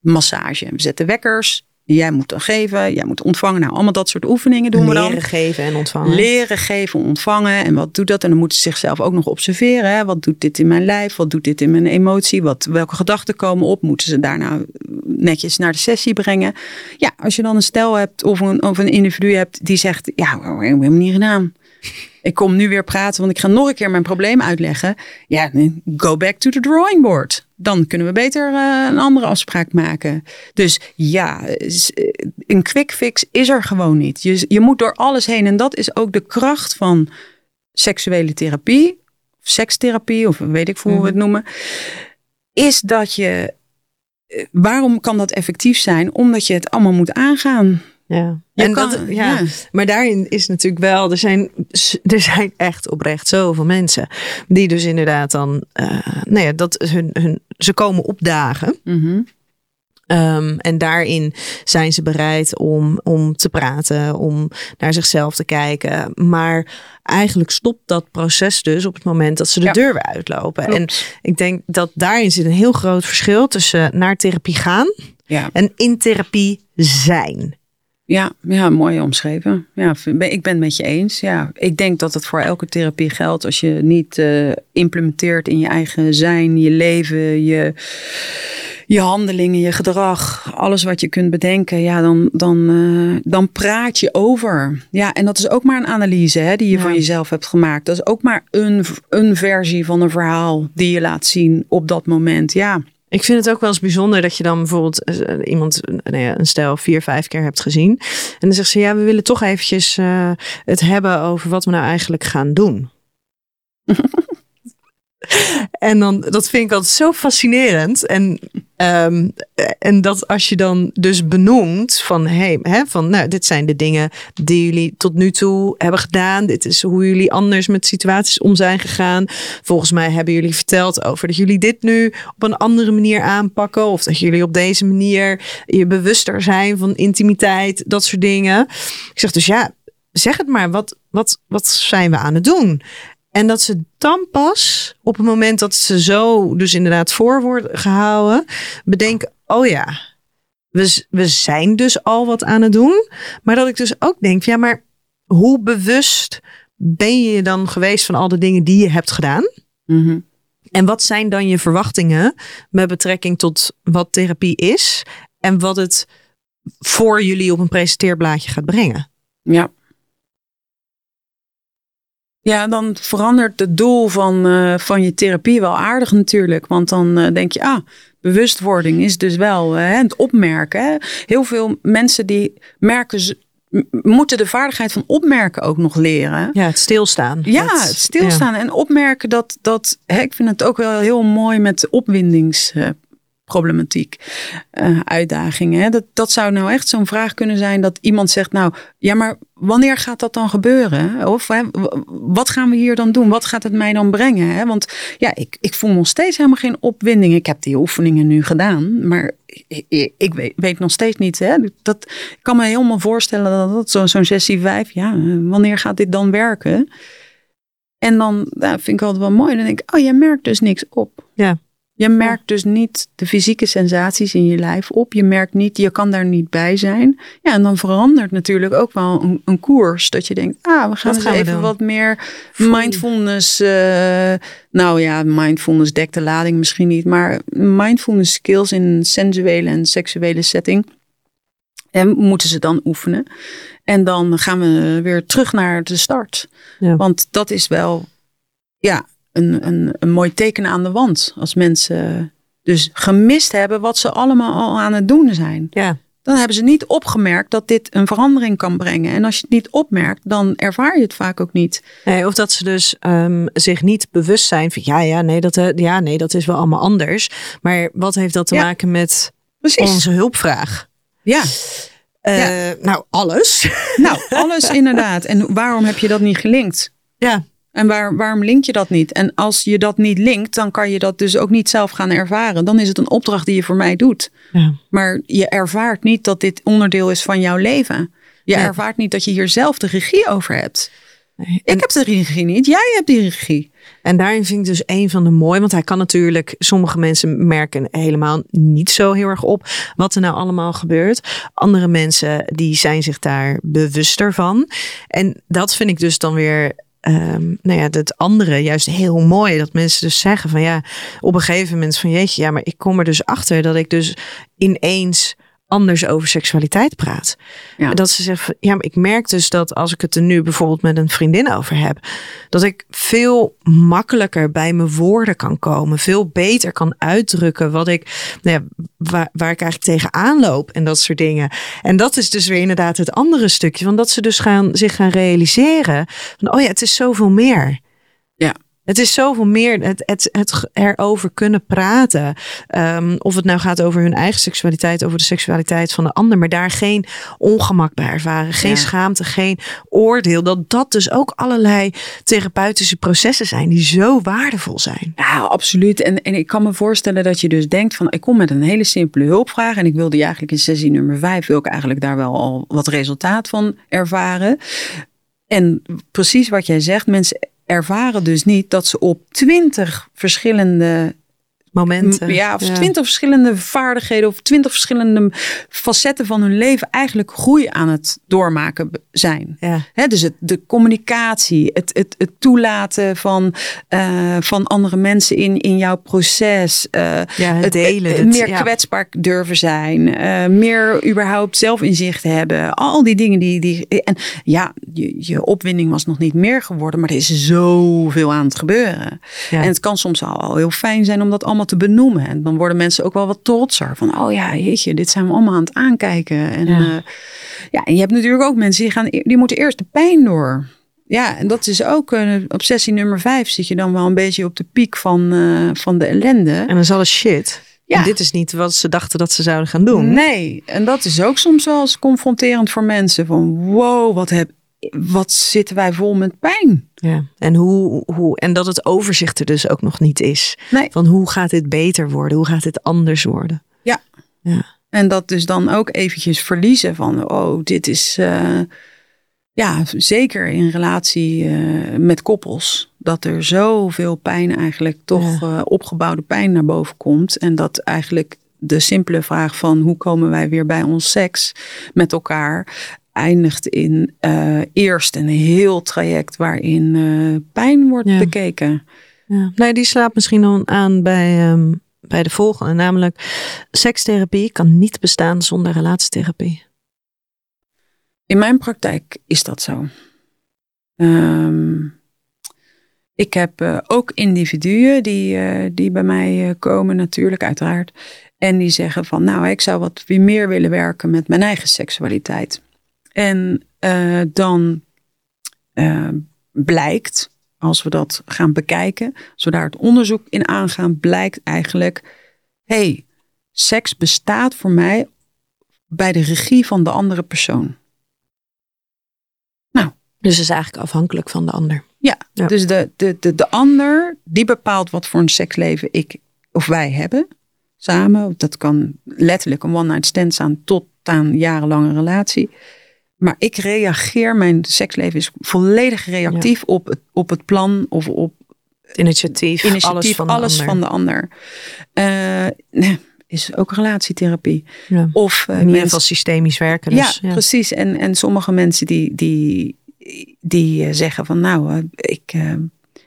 massage. We zetten wekkers. Jij moet dan geven, jij moet ontvangen. Nou, allemaal dat soort oefeningen doen we dan. Leren geven en ontvangen. Leren, geven, ontvangen. En wat doet dat? En dan moeten ze zichzelf ook nog observeren. Hè? Wat doet dit in mijn lijf? Wat doet dit in mijn emotie? Wat, welke gedachten komen op? Moeten ze daarna netjes naar de sessie brengen? Ja, als je dan een stel hebt of een, of een individu hebt die zegt... Ja, we hebben niet gedaan. Ik kom nu weer praten, want ik ga nog een keer mijn probleem uitleggen. Ja, go back to the drawing board. Dan kunnen we beter uh, een andere afspraak maken. Dus ja, een quick fix is er gewoon niet. Je, je moet door alles heen. En dat is ook de kracht van seksuele therapie, of sekstherapie, of weet ik hoe we het mhm. noemen. Is dat je. Waarom kan dat effectief zijn? Omdat je het allemaal moet aangaan. Ja. en dat, ja. Maar daarin is natuurlijk wel, er zijn, er zijn echt oprecht zoveel mensen die dus inderdaad dan, uh, nou ja, dat hun, hun, ze komen opdagen. Mm Um, en daarin zijn ze bereid om, om te praten, om naar zichzelf te kijken. Maar eigenlijk stopt dat proces dus op het moment dat ze de deur weer uitlopen. En ik denk dat daarin zit een heel groot verschil tussen naar therapie gaan ja. en in therapie zijn. Ja, ja, mooi omschreven. Ja, ik ben het met je eens. Ja, ik denk dat het voor elke therapie geldt. Als je niet uh, implementeert in je eigen zijn, je leven, je, je handelingen, je gedrag, alles wat je kunt bedenken, ja, dan, dan, uh, dan praat je over. Ja, en dat is ook maar een analyse hè, die je van jezelf hebt gemaakt. Dat is ook maar een, een versie van een verhaal die je laat zien op dat moment. Ja. Ik vind het ook wel eens bijzonder dat je dan bijvoorbeeld uh, iemand, nou ja, een stel, vier, vijf keer hebt gezien. En dan zegt ze, ja, we willen toch eventjes uh, het hebben over wat we nou eigenlijk gaan doen. en dan, dat vind ik altijd zo fascinerend. En, um, en dat als je dan dus benoemt van, hey, hè, van, nou, dit zijn de dingen die jullie tot nu toe hebben gedaan. Dit is hoe jullie anders met situaties om zijn gegaan. Volgens mij hebben jullie verteld over dat jullie dit nu op een andere manier aanpakken. Of dat jullie op deze manier je bewuster zijn van intimiteit, dat soort dingen. Ik zeg dus ja, zeg het maar. Wat, wat, wat zijn we aan het doen? En dat ze dan pas op het moment dat ze zo dus inderdaad voor worden gehouden, bedenken, oh ja, we, we zijn dus al wat aan het doen. Maar dat ik dus ook denk, ja, maar hoe bewust ben je dan geweest van al de dingen die je hebt gedaan? Mhm. En wat zijn dan je verwachtingen met betrekking tot wat therapie is en wat het voor jullie op een presenteerblaadje gaat brengen? Ja. Ja, dan verandert het doel van, uh, van je therapie wel aardig natuurlijk. Want dan uh, denk je, ah, bewustwording is dus wel uh, het opmerken. Hè? Heel veel mensen die merken, moeten de vaardigheid van opmerken ook nog leren. Ja, het stilstaan. Ja, het stilstaan en opmerken dat, dat hè, ik vind het ook wel heel mooi met opwindings problematiek, uh, uitdagingen. Hè? Dat, dat zou nou echt zo'n vraag kunnen zijn dat iemand zegt, nou ja, maar wanneer gaat dat dan gebeuren? Of hè, wat gaan we hier dan doen? Wat gaat het mij dan brengen? Hè? Want ja, ik, ik voel nog steeds helemaal geen opwinding. Ik heb die oefeningen nu gedaan, maar ik, weet, weet, nog steeds niet. Hè? Dat ik kan me helemaal voorstellen dat dat zo'n zo sessie vijf, ja, wanneer gaat dit dan werken? En dan ja, vind ik altijd wel mooi. Dan denk ik, oh, je merkt dus niks op. Ja. Je merkt dus niet de fysieke sensaties in je lijf op. Je merkt niet, je kan daar niet bij zijn. Ja, en dan verandert natuurlijk ook wel een, een koers. Dat je denkt, ah, we gaan, even wat meer mindfulness. Uh, nou ja, mindfulness dekt de lading misschien niet. Maar mindfulness skills in een sensuele en seksuele setting. En moeten ze dan oefenen. En dan gaan we weer terug naar de start. Ja. Want dat is wel, ja, een, een, een mooi teken aan de wand. Als mensen dus gemist hebben wat ze allemaal al aan het doen zijn. Ja. Dan hebben ze niet opgemerkt dat dit een verandering kan brengen. En als je het niet opmerkt, dan ervaar je het vaak ook niet. Nee, of dat ze dus um, zich niet bewust zijn van ja, ja, nee, dat, eh, ja, nee, dat is wel allemaal anders. Maar wat heeft dat te maken met Precies. onze hulpvraag? Ja. Uh, ja. Nou, alles. Nou, alles inderdaad. En waarom heb je dat niet gelinkt? Ja. En waar, waarom link je dat niet? En als je dat niet linkt, dan kan je dat dus ook niet zelf gaan ervaren. Dan is het een opdracht die je voor mij doet. Ja. Maar je ervaart niet dat dit onderdeel is van jouw leven. Je ervaart niet dat je hier zelf de regie over hebt. Nee. Ik heb de regie niet, jij hebt die regie. En daarin vind ik dus een van de mooie, want hij kan natuurlijk, sommige mensen merken helemaal niet zo heel erg op wat er nou allemaal gebeurt. Andere mensen die zijn zich daar bewuster van. En dat vind ik dus dan weer um, nou ja, het andere juist heel mooi. Dat mensen dus zeggen van ja, op een gegeven moment van jeetje, ja, maar ik kom er dus achter dat ik dus ineens anders over seksualiteit praat. Ja. Dat ze zegt, ja, maar ik merk dus dat als ik het er nu bijvoorbeeld met een vriendin over heb, dat ik veel makkelijker bij mijn woorden kan komen, veel beter kan uitdrukken wat ik, nou ja, waar, waar ik eigenlijk tegenaan loop en dat soort dingen. En dat is dus weer inderdaad het andere stukje, van dat ze dus gaan, zich gaan realiseren van, oh ja, het is zoveel meer. Het is zoveel meer het, het, het erover kunnen praten. Ehm, of het nou gaat over hun eigen seksualiteit, over de seksualiteit van de ander. Maar daar geen ongemak bij ervaren. Geen Ja. schaamte, geen oordeel. Dat dat dus ook allerlei therapeutische processen zijn die zo waardevol zijn. Ja, absoluut. En, en ik kan me voorstellen dat je dus denkt van ik kom met een hele simpele hulpvraag. En ik wil die eigenlijk in sessie nummer vijf, wil ik eigenlijk daar wel al wat resultaat van ervaren. En precies wat jij zegt, mensen ervaren dus niet dat ze op twintig verschillende Momenten. ja, of twintig verschillende vaardigheden of twintig verschillende facetten van hun leven eigenlijk groei aan het doormaken zijn. Ja. Dus het, de communicatie, het, het, het toelaten van, eh, van andere mensen in, in jouw proces. eh, Ja, het delen, eh, het- meer ja. kwetsbaar durven zijn. meer überhaupt zelfinzicht hebben. Al die dingen die. die en ja, je, je opwinding was nog niet meer geworden, maar er is zoveel aan het gebeuren. Ja. En het kan soms al, al heel fijn zijn om dat allemaal te benoemen. En dan worden mensen ook wel wat trotser. Van, oh ja, jeetje, dit zijn we allemaal aan het aankijken. En Ja. ja, ja en je hebt natuurlijk ook mensen die, gaan, die moeten eerst de pijn door. Ja, en dat is ook uh, op sessie nummer vijf zit je dan wel een beetje op de piek van, eh, van de ellende. En dan is alles shit. Ja. En dit is niet wat ze dachten dat ze zouden gaan doen. Nee, en dat is ook soms wel eens confronterend voor mensen. Van wow, wat, heb, wat zitten wij vol met pijn. Ja. En, hoe, hoe, en dat het overzicht er dus ook nog niet is. Nee. Van hoe gaat dit beter worden? Hoe gaat dit anders worden? Ja. Ja. En dat dus dan ook eventjes verliezen van, oh, dit is, eh, ja, zeker in relatie eh, met koppels, dat er zoveel pijn eigenlijk toch eh, opgebouwde pijn naar boven komt. En dat eigenlijk de simpele vraag van hoe komen wij weer bij ons seks met elkaar eindigt in eh, eerst een heel traject waarin eh, pijn wordt Ja. bekeken. Ja. Nee, die slaat misschien dan aan bij, ehm, bij de volgende. Namelijk, sekstherapie kan niet bestaan zonder relatietherapie. In mijn praktijk is dat zo. Ehm, ik heb eh, ook individuen die, die bij mij komen, natuurlijk, uiteraard. En die zeggen van, nou, ik zou wat meer willen werken met mijn eigen seksualiteit. En eh, dan eh, blijkt, als we dat gaan bekijken, als we daar het onderzoek in aangaan, blijkt eigenlijk, hey, seks bestaat voor mij bij de regie van de andere persoon. Dus het is eigenlijk afhankelijk van de ander. Ja, Ja. dus de, de, de, de ander die bepaalt wat voor een seksleven ik of wij hebben samen. Dat kan letterlijk een one-night stand zijn tot aan jarenlange relatie. Maar ik reageer, mijn seksleven is volledig reactief op, het, op het plan of op Het initiatief, initiatief, alles van de alles ander. van de ander. Nee, is ook relatietherapie. Ja. Of eh, In ieder mensen- geval systemisch werken. Dus, ja, precies. En, en sommige mensen die, die, die eh, zeggen van nou, ik,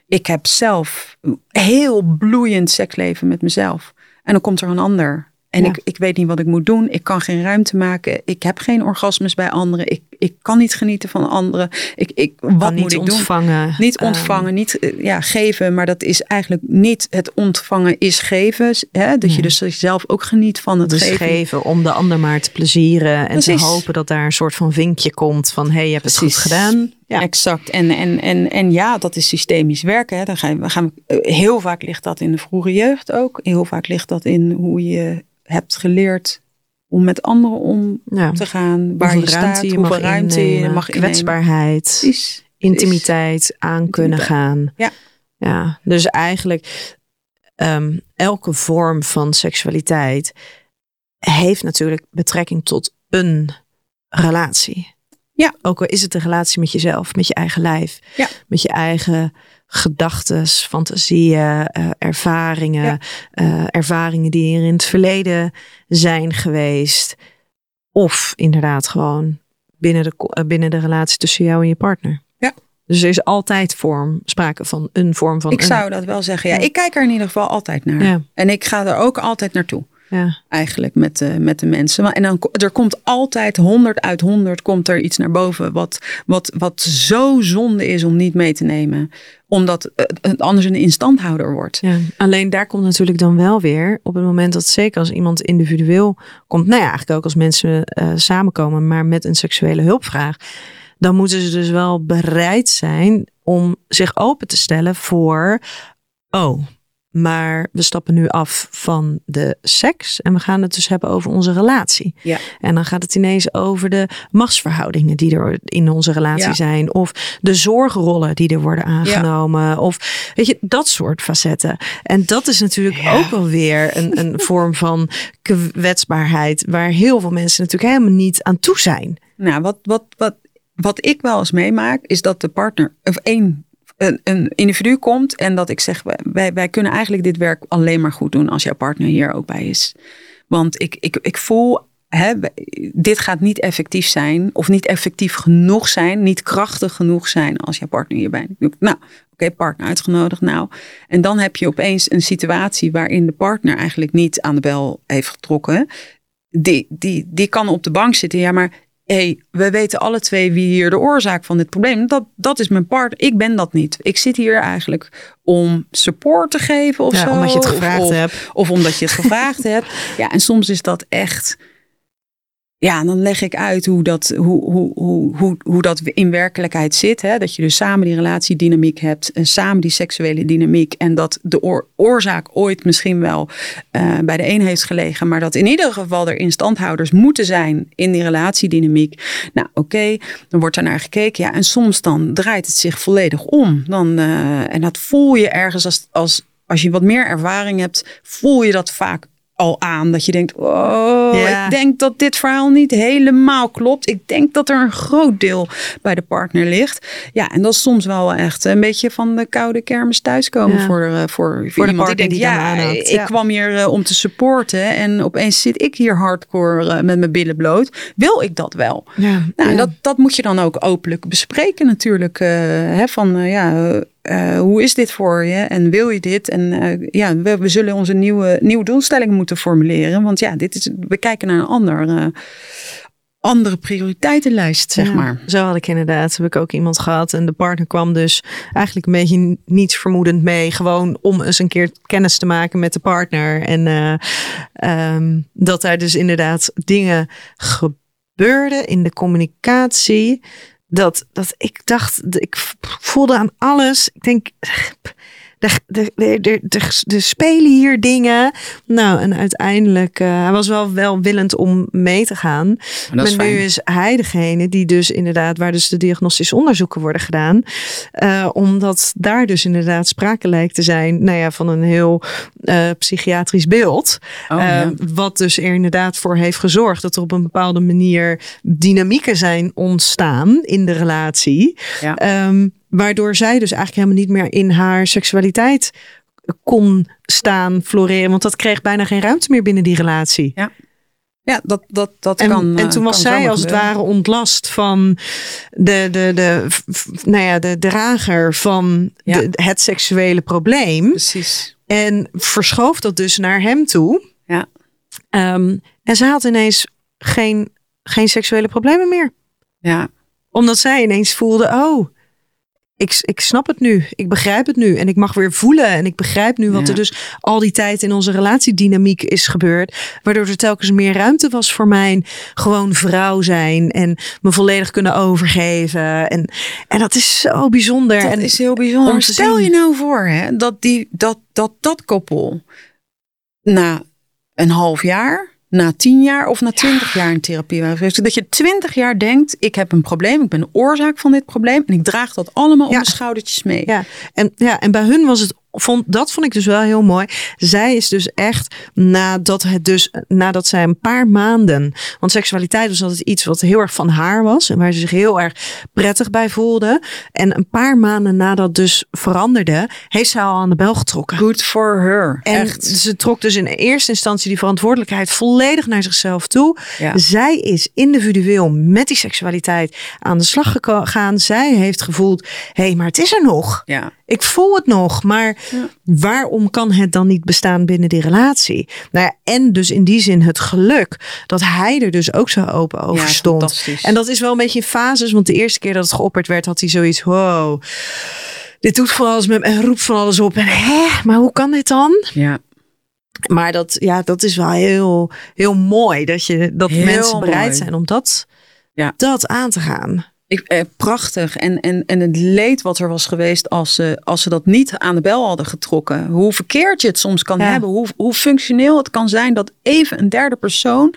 ik heb zelf heel bloeiend seksleven met mezelf. En dan komt er een ander. En Ja. ik, ik weet niet wat ik moet doen. Ik kan geen ruimte maken. Ik heb geen orgasmes bij anderen. Ik, ik kan niet genieten van anderen. Ik, ik, wat moet niet ik doen? ontvangen. Niet Ehm, ontvangen, niet eh, ja, geven, maar dat is eigenlijk niet het ontvangen is geven. Hè? Dat je dus zelf ook geniet van het dus geven. geven om de ander maar te plezieren. En Precies. te hopen dat daar een soort van vinkje komt van... hé, hey, je hebt het goed gedaan. Ja. Exact. En, en, en, en ja, dat is systemisch werken. Hè. Dan gaan we, gaan we, eh, heel vaak ligt dat in de vroege jeugd ook. Heel vaak ligt dat in hoe je hebt geleerd om met anderen om Ja. te gaan. Waar Hoeveel je ruimte staat, je hoeveel mag ruimte je mag kwetsbaarheid, intimiteit aan kunnen gaan. Ja. ja. Dus eigenlijk ehm, elke vorm van seksualiteit heeft natuurlijk betrekking tot een relatie. Ja. Ook al is het een relatie met jezelf, met je eigen lijf, Ja. met je eigen gedachten, fantasieën, eh, ervaringen, Ja. eh, ervaringen die er in het verleden zijn geweest. Of inderdaad gewoon binnen de, eh, binnen de relatie tussen jou en je partner. Ja. Dus er is altijd vorm, sprake van een vorm van Ik een. zou dat wel zeggen. Ja, Ja. ik kijk er in ieder geval altijd naar. Ja. En ik ga er ook altijd naartoe. Ja. eigenlijk met de, met de mensen. En dan er komt altijd 100 uit 100 komt er iets naar boven wat, wat, wat zo zonde is om niet mee te nemen. Omdat het anders een instandhouder wordt. Ja, alleen daar komt natuurlijk dan wel weer op het moment dat zeker als iemand individueel komt, nou ja, eigenlijk ook als mensen uh, samenkomen, maar met een seksuele hulpvraag, dan moeten ze dus wel bereid zijn om zich open te stellen voor, oh, maar we stappen nu af van de seks en we gaan het dus hebben over onze relatie. Ja. En dan gaat het ineens over de machtsverhoudingen die er in onze relatie zijn. Of de zorgrollen die er worden aangenomen. Of weet je, dat soort facetten. En dat is natuurlijk ook alweer een, een vorm van kwetsbaarheid. Waar heel veel mensen natuurlijk helemaal niet aan toe zijn. Nou, wat, wat, wat, wat ik wel eens meemaak, is dat de partner, of één een, individu komt en dat ik zeg, wij, wij kunnen eigenlijk dit werk alleen maar goed doen als jouw partner hier ook bij is. Want ik, ik, ik voel, hè, dit gaat niet effectief zijn of niet effectief genoeg zijn, niet krachtig genoeg zijn als jouw partner hierbij. Nou, oké, partner uitgenodigd nou. En dan heb je opeens een situatie waarin de partner eigenlijk niet aan de bel heeft getrokken. Die, die, die kan op de bank zitten. Ja, maar hey, we weten alle twee wie hier de oorzaak van dit probleem. Dat, dat is mijn part. Ik ben dat niet. Ik zit hier eigenlijk om support te geven of ja, zo. Omdat je het gevraagd of, hebt. Of omdat je het gevraagd hebt. Ja, en soms is dat echt ja, dan leg ik uit hoe dat, hoe, hoe, hoe, hoe, dat in werkelijkheid zit. Hè? Dat je dus samen die relatiedynamiek hebt en samen die seksuele dynamiek. En dat de oorzaak ooit misschien wel uh, bij de een heeft gelegen. Maar dat in ieder geval er instandhouders moeten zijn in die relatiedynamiek. Nou oké, dan wordt daar naar gekeken. Ja, en soms dan draait het zich volledig om. Dan, uh, en dat voel je ergens als, als, als je wat meer ervaring hebt, voel je dat vaak al aan. Dat je denkt, oh, ik denk dat dit verhaal niet helemaal klopt. Ik denk dat er een groot deel bij de partner ligt. Ja, en dat is soms wel echt een beetje van de koude kermis thuiskomen voor, uh, voor, voor, iemand die denkt, die ja, ik kwam hier uh, om te supporten en opeens zit ik hier hardcore uh, met mijn billen bloot. Wil ik dat wel? Ja, nou, dat, dat moet je dan ook openlijk bespreken natuurlijk. hè, van ja, uh, hoe is dit voor je en wil je dit? En uh, ja, we, we, zullen onze nieuwe, nieuwe doelstelling moeten formuleren. Want ja, dit is, we kijken naar een ander, uh, andere prioriteitenlijst, zeg ja, maar. Zo had ik inderdaad, heb ik ook iemand gehad. En de partner kwam dus eigenlijk een beetje niets vermoedend mee. Gewoon om eens een keer kennis te maken met de partner. En um, dat daar dus inderdaad dingen gebeurden in de communicatie dat, dat ik dacht, ik voelde aan alles. Ik denk, er, er, er, er, spelen hier dingen. Nou, en uiteindelijk, uh, hij was wel welwillend om mee te gaan. Maar nu is hij degene die dus inderdaad, waar dus de diagnostische onderzoeken worden gedaan. Uh, omdat daar dus inderdaad sprake lijkt te zijn, nou ja, van een heel uh, psychiatrisch beeld. Oh, ja. Wat dus er inderdaad voor heeft gezorgd dat er op een bepaalde manier dynamieken zijn ontstaan in de relatie. Ja. Um, Waardoor zij dus eigenlijk helemaal niet meer in haar seksualiteit kon staan, floreren. Want dat kreeg bijna geen ruimte meer binnen die relatie. Ja. Ja, dat, dat, dat en, kan. En toen was zij als het ware ontlast van de, de, de, nou ja, de drager van ja. de, het seksuele probleem. Precies. En verschoof dat dus naar hem toe. Ja. Um, en zij had ineens geen, geen seksuele problemen meer. Ja. Omdat zij ineens voelde, oh, ik, ik snap het nu. Ik begrijp het nu. En ik mag weer voelen. En ik begrijp nu wat Ja. er dus al die tijd in onze relatiedynamiek is gebeurd. Waardoor er telkens meer ruimte was voor mijn gewoon vrouw zijn. En me volledig kunnen overgeven. En, en dat is zo bijzonder. Dat en is heel bijzonder. om te Stel je nou voor hè, dat, die, dat, dat dat koppel na een half jaar, na tien jaar of na twintig jaar in therapie waren geweest. Dat je twintig jaar denkt, ik heb een probleem, ik ben de oorzaak van dit probleem. En ik draag dat allemaal Ja. op de schoudertjes mee. Ja, en, ja, en bij hun was het, vond, dat vond ik dus wel heel mooi. Zij is dus echt, nadat het dus, nadat zij een paar maanden, want seksualiteit was altijd iets wat heel erg van haar was en waar ze zich heel erg prettig bij voelde. En een paar maanden nadat dus veranderde, heeft zij al aan de bel getrokken. Good for her. En Echt. ze trok dus in eerste instantie die verantwoordelijkheid volledig naar zichzelf toe. Ja. Zij is individueel met die seksualiteit aan de slag gegaan. Zij heeft gevoeld, hé, hey, maar het is er nog. Ja. Ik voel het nog, maar Ja. waarom kan het dan niet bestaan binnen die relatie? Nou ja, en dus in die zin het geluk dat hij er dus ook zo open over Ja, stond. En dat is wel een beetje in fases, want de eerste keer dat het geopperd werd, had hij zoiets, wow, dit doet van alles met me en roept van alles op. En hè, maar hoe kan dit dan? Ja, Maar dat, ja, dat is wel heel, heel mooi dat, je, dat Heel mensen bereid mooi. zijn om dat, Ja. dat aan te gaan. Ik, eh, prachtig. En, en, en het leed wat er was geweest als ze, als ze dat niet aan de bel hadden getrokken. Hoe verkeerd je het soms kan Ja. hebben. Hoe, hoe functioneel het kan zijn dat even een derde persoon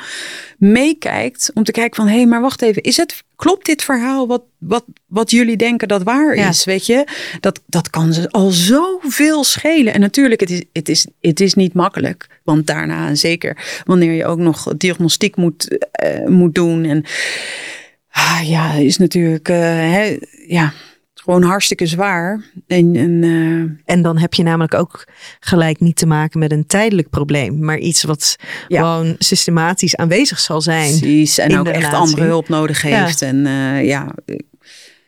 meekijkt. Om te kijken van, hé, hey, maar wacht even. Is het, klopt dit verhaal wat, wat, wat jullie denken dat waar Ja. is? Weet je, dat, dat kan ze al zoveel schelen. En natuurlijk, het is, het, is, het is niet makkelijk. Want daarna, zeker wanneer je ook nog diagnostiek moet, eh, moet doen. En Ah, ja, is natuurlijk eh, hè, ja, gewoon hartstikke zwaar. En, en eh, En dan heb je namelijk ook gelijk niet te maken met een tijdelijk probleem, maar iets wat Ja. gewoon systematisch aanwezig zal zijn. precies. En ook echt relatie. andere hulp nodig Ja. heeft. En eh, ja,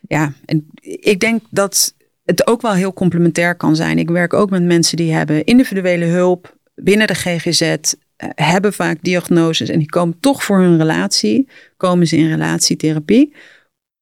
ja, en ik denk dat het ook wel heel complementair kan zijn. Ik werk ook met mensen die hebben individuele hulp binnen de GGZ. Eh, Hebben vaak diagnoses en die komen toch voor hun relatie. Komen ze in relatietherapie.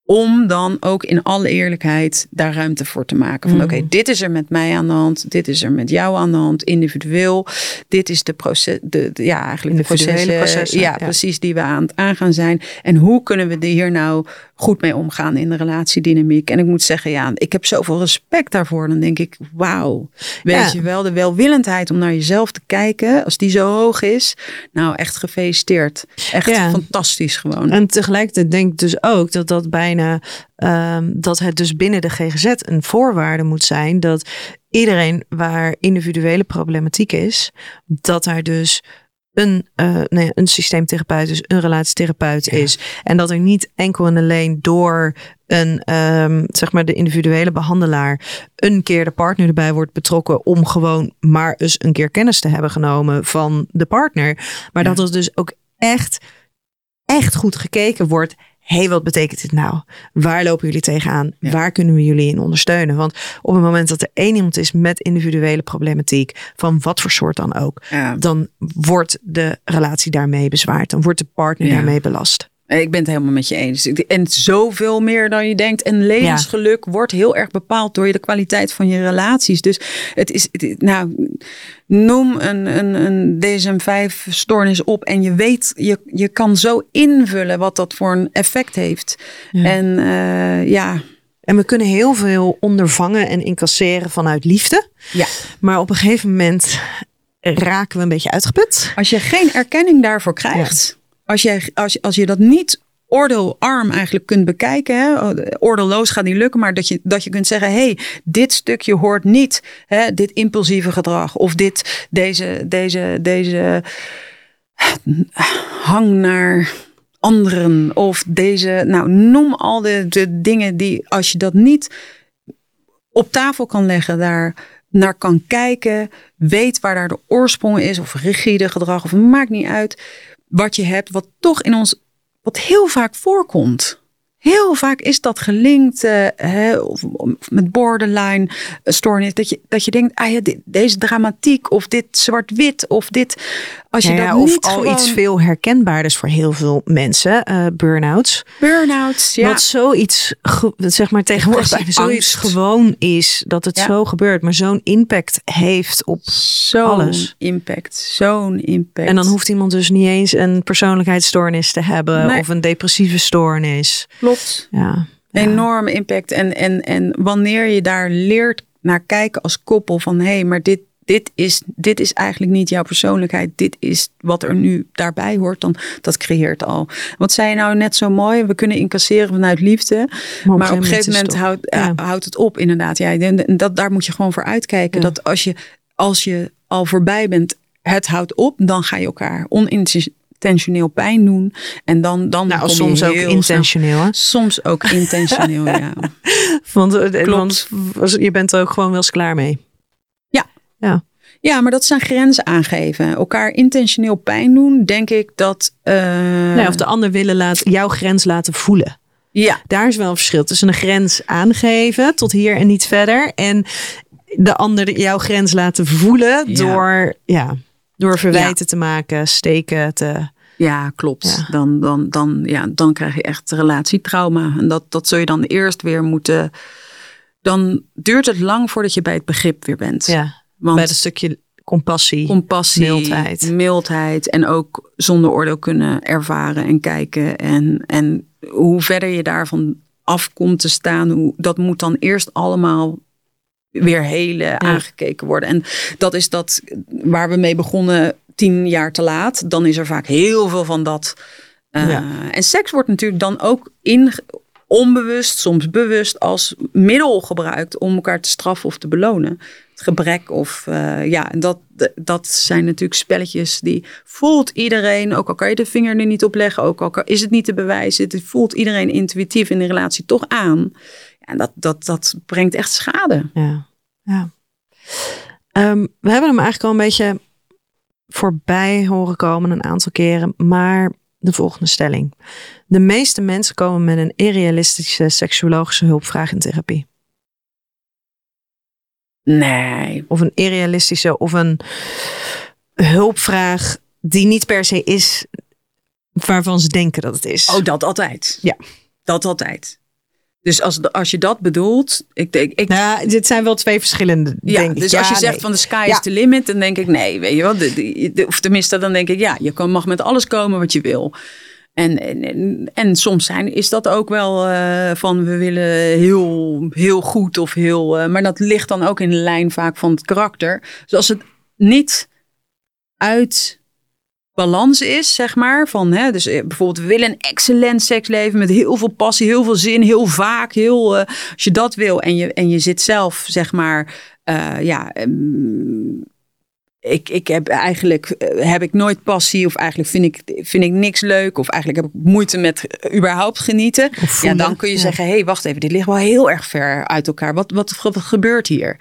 Om dan ook in alle eerlijkheid daar ruimte voor te maken. Van Mhm. oké, dit is er met mij aan de hand. Dit is er met jou aan de hand. Individueel. Dit is de proces. De, de- ja, eigenlijk de processen. processen, ja, ja. precies. Die we aan het aangaan zijn. En hoe kunnen we hier nou goed mee omgaan in de relatiedynamiek? En ik moet zeggen, ja, ik heb zoveel respect daarvoor. Dan denk ik, wauw. Weet Ja. je wel, de welwillendheid om naar jezelf te kijken. Als die zo hoog is. Nou, echt gefeliciteerd. Echt Ja. fantastisch gewoon. En tegelijkertijd denk ik dus ook dat dat bijna ehm, dat het dus binnen de GGZ een voorwaarde moet zijn dat iedereen waar individuele problematiek is, dat daar dus een, eh, nee, een systeemtherapeut is, een relatietherapeut is. En dat er niet enkel en alleen door een, ehm, zeg maar de individuele behandelaar een keer de partner erbij wordt betrokken om gewoon maar eens een keer kennis te hebben genomen van de partner. Maar Ja. dat er dus ook echt, echt goed gekeken wordt. Hé, hey, wat betekent dit nou? Waar lopen jullie tegenaan? Ja. Waar kunnen we jullie in ondersteunen? Want op het moment dat er één iemand is met individuele problematiek, van wat voor soort dan ook, Ja. dan wordt de relatie daarmee bezwaard. Dan wordt de partner Ja. daarmee belast. Ik ben het helemaal met je eens. En zoveel meer dan je denkt. En levensgeluk wordt heel erg bepaald door de kwaliteit van je relaties. Dus het is, het is- nou, noem een, een, een DSM-5-stoornis op. En je weet, je, je kan zo invullen wat dat voor een effect heeft. Ja. En eh, ja, En we kunnen heel veel ondervangen en incasseren vanuit liefde. ja, Maar op een gegeven moment raken we een beetje uitgeput. als je geen erkenning daarvoor krijgt. Als, je, als, als je dat niet oordeelarm eigenlijk kunt bekijken. Hè? Oordeelloos gaat niet lukken, maar dat je, dat je kunt zeggen: hey, dit stukje hoort niet. Hè? Dit impulsieve gedrag of dit, deze, deze, deze hang naar anderen. Of deze, nou, noem al de, de dingen die, als je dat niet op tafel kan leggen, daar naar kan kijken, weet waar daar de oorsprong is, of rigide gedrag, of maakt niet uit wat je hebt, wat toch in ons, wat heel vaak voorkomt. Heel vaak is dat gelinkt eh, hè, of, met borderline stoornis. Dat je, dat je denkt, ah ja, dit- deze dramatiek of dit zwart-wit of dit. Als je Ja, dat ja, of niet al gewoon, iets veel herkenbaarders voor heel veel mensen. eh burn-outs. burn-outs. Ja. Dat zoiets, zeg maar tegenwoordig bijna Depressie, zoiets gewoon is. Dat het Ja. zo gebeurt. Maar zo'n impact heeft op... Alles. impact. Zo'n impact. En dan hoeft iemand dus niet eens een persoonlijkheidsstoornis te hebben. Nee. Of een depressieve stoornis. Klopt. Ja. ja. Enorme impact. En, en, en wanneer je daar leert naar kijken als koppel van hé, hey, maar dit, dit, is, dit is eigenlijk niet jouw persoonlijkheid. Dit is wat er nu daarbij hoort. Dan dat creëert al. Wat zei je nou net zo mooi? We kunnen incasseren vanuit liefde. Maar op een gegeven moment, houdt, toch- ja. houdt het op, inderdaad. Ja, en dat, daar moet je gewoon voor uitkijken. Ja. Dat als je, als je al voorbij bent, het houdt op, dan ga je elkaar onintentioneel pijn doen. En dan, dan Nou, kom je soms ook intentioneel. Hè? Soms ook intentioneel, ja. Want, eh, want je bent er ook gewoon wel eens klaar mee. Ja, maar dat zijn grenzen aangeven. Elkaar intentioneel pijn doen, denk ik dat. eh, Nee, of de ander willen laten, jouw grens laten voelen. Ja. Daar is wel een verschil tussen een grens aangeven tot hier en niet verder. En de ander jouw grens laten voelen Ja. door, ja, door verwijten te maken, steken te. Ja, klopt. Ja. Dan, dan, dan, ja, dan krijg je echt relatietrauma. En dat, dat zul je dan eerst weer moeten. Dan duurt het lang voordat je bij het begrip weer bent. Ja, Want bij het stukje compassie. compassie, mildheid. mildheid en ook zonder oordeel kunnen ervaren en kijken. En, en hoe verder je daarvan af komt te staan, hoe, dat moet dan eerst allemaal weer hele aangekeken worden. En dat is dat waar we mee begonnen tien jaar te laat. Dan is er vaak heel veel van dat. Uh, Ja. En seks wordt natuurlijk dan ook in, onbewust, soms bewust als middel gebruikt om elkaar te straffen of te belonen. Gebrek of uh, ja, dat, dat zijn natuurlijk spelletjes die voelt iedereen, ook al kan je de vinger er niet op leggen, ook al is het niet te bewijzen, het voelt iedereen intuïtief in de relatie toch aan. En dat, dat, dat brengt echt schade. Ja, ja. Um, we hebben hem eigenlijk al een beetje voorbij horen komen een aantal keren, maar de volgende stelling. De meeste mensen komen met een irrealistische seksuologische hulpvraag in therapie. Nee. Of een irrealistische of een hulpvraag die niet per se is waarvan ze denken dat het is. Oh, dat altijd. Ja. Dat altijd. Dus als, als je dat bedoelt, ik denk. Ik, nou, dit zijn wel twee verschillende. Ja, denk ik. dus ja, als je zegt nee. van de sky Ja. is the limit, dan denk ik nee, weet je wel. De, de, de- of tenminste, dan denk ik ja, je kan, mag met alles komen wat je wil. En, en, soms zijn, is dat ook wel eh, van we willen heel, heel goed of heel. eh, maar dat ligt dan ook in de lijn vaak van het karakter. Dus als het niet uit balans is, zeg maar. Van, hè, dus eh, bijvoorbeeld, we willen een excellent seksleven met heel veel passie, heel veel zin, heel vaak, heel. als je dat wil en je, en je zit zelf, zeg maar, ja. ehm, ik, ik heb eigenlijk eh, heb ik nooit passie of eigenlijk vind ik, vind ik niks leuk of eigenlijk heb ik moeite met eh, überhaupt genieten. Ja, dan kun je Ja. zeggen, hé, hey, wacht even, dit ligt wel heel erg ver uit elkaar. Wat, wat, gebeurt hier?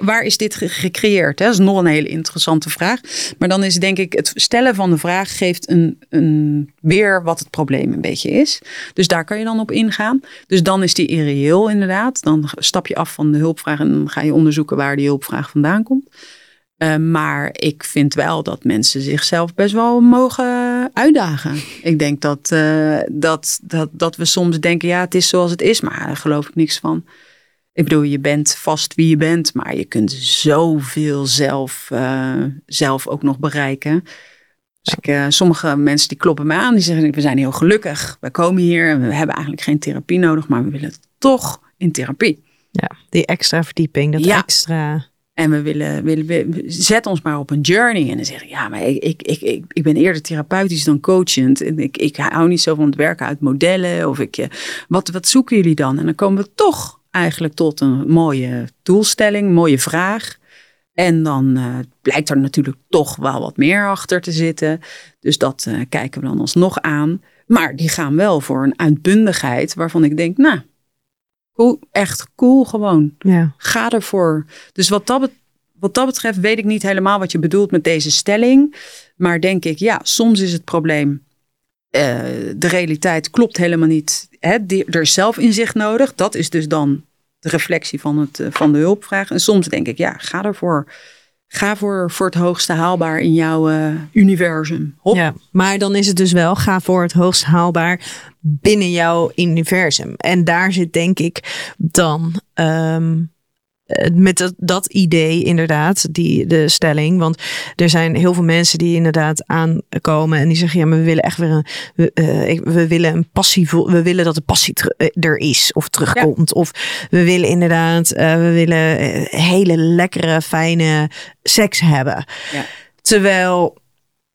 Waar is dit ge- gecreëerd? Dat is nog een hele interessante vraag. Maar dan is denk ik, het stellen van de vraag geeft een, een weer wat het probleem een beetje is. Dus daar kan je dan op ingaan. Dus dan is die irreëel inderdaad. Dan stap je af van de hulpvraag en dan ga je onderzoeken waar die hulpvraag vandaan komt. Uh, maar ik vind wel dat mensen zichzelf best wel mogen uitdagen. Ik denk dat, uh, dat, dat, dat we soms denken, ja, het is zoals het is, maar daar geloof ik niks van. Ik bedoel, je bent vast wie je bent, maar je kunt zoveel zelf, uh, zelf ook nog bereiken. Dus ik, sommige mensen die kloppen me aan, die zeggen, we zijn heel gelukkig. We komen hier en we hebben eigenlijk geen therapie nodig, maar we willen toch in therapie. Ja, die extra verdieping, dat Ja. extra... En we willen, willen we, zet ons maar op een journey. En dan zeg ik, ja, maar ik, ik, ik, ik, ben eerder therapeutisch dan coachend. En ik, ik hou niet zo van het werken uit modellen. Of ik, eh, wat, wat zoeken jullie dan? En dan komen we toch eigenlijk tot een mooie doelstelling, mooie vraag. En dan uh, blijkt er natuurlijk toch wel wat meer achter te zitten. Dus dat uh, kijken we dan alsnog aan. Maar die gaan wel voor een uitbundigheid waarvan ik denk, nou, Cool, echt cool gewoon. Ja. Ga ervoor. Dus wat dat, wat dat betreft weet ik niet helemaal wat je bedoelt met deze stelling. Maar denk ik, ja, soms is het probleem. Uh, de realiteit klopt helemaal niet. Hè, die, er is zelfinzicht nodig. Dat is dus dan de reflectie van, het, uh, van de hulpvraag. En soms denk ik, ja, ga ervoor. Ga voor, voor het hoogste haalbaar in jouw uh, universum. Hop. Maar dan is het dus wel, ga voor het hoogst haalbaar binnen jouw universum. En daar zit denk ik dan um, met dat, dat idee inderdaad, die, de stelling. Want er zijn heel veel mensen die inderdaad aankomen en die zeggen, ja, maar we willen echt weer een, we, uh, we willen een passie, we willen dat de passie er is of terugkomt. Ja. Of we willen inderdaad, uh, we willen hele lekkere, fijne seks hebben. Ja. Terwijl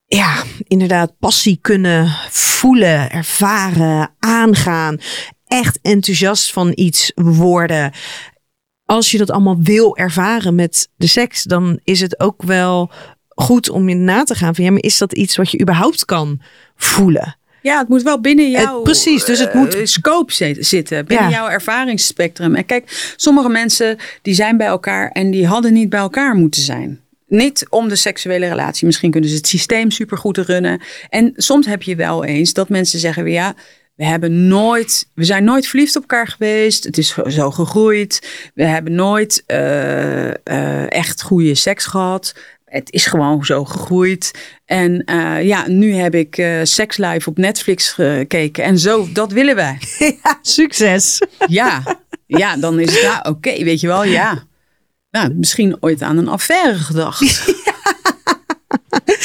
ja, inderdaad, passie kunnen voelen, ervaren, aangaan. Echt enthousiast van iets worden. Als je dat allemaal wil ervaren met de seks, dan is het ook wel goed om je na te gaan van ja, maar is dat iets wat je überhaupt kan voelen? Ja, het moet wel binnen jouw het, precies, dus het moet uh, scope zitten, binnen Ja. jouw ervaringsspectrum. En kijk, sommige mensen die zijn bij elkaar en die hadden niet bij elkaar moeten zijn. Niet om de seksuele relatie. Misschien kunnen ze het systeem supergoed runnen. En soms heb je wel eens dat mensen zeggen: ja, We hebben nooit, we zijn nooit verliefd op elkaar geweest. Het is zo gegroeid. We hebben nooit uh, uh, echt goede seks gehad. Het is gewoon zo gegroeid. En uh, ja, nu heb ik uh, Sex Live op Netflix gekeken. En zo, dat willen wij. Ja, succes. Ja, ja dan is het ja, oké, okay, weet je wel, ja. Nou, misschien ooit aan een affaire gedacht.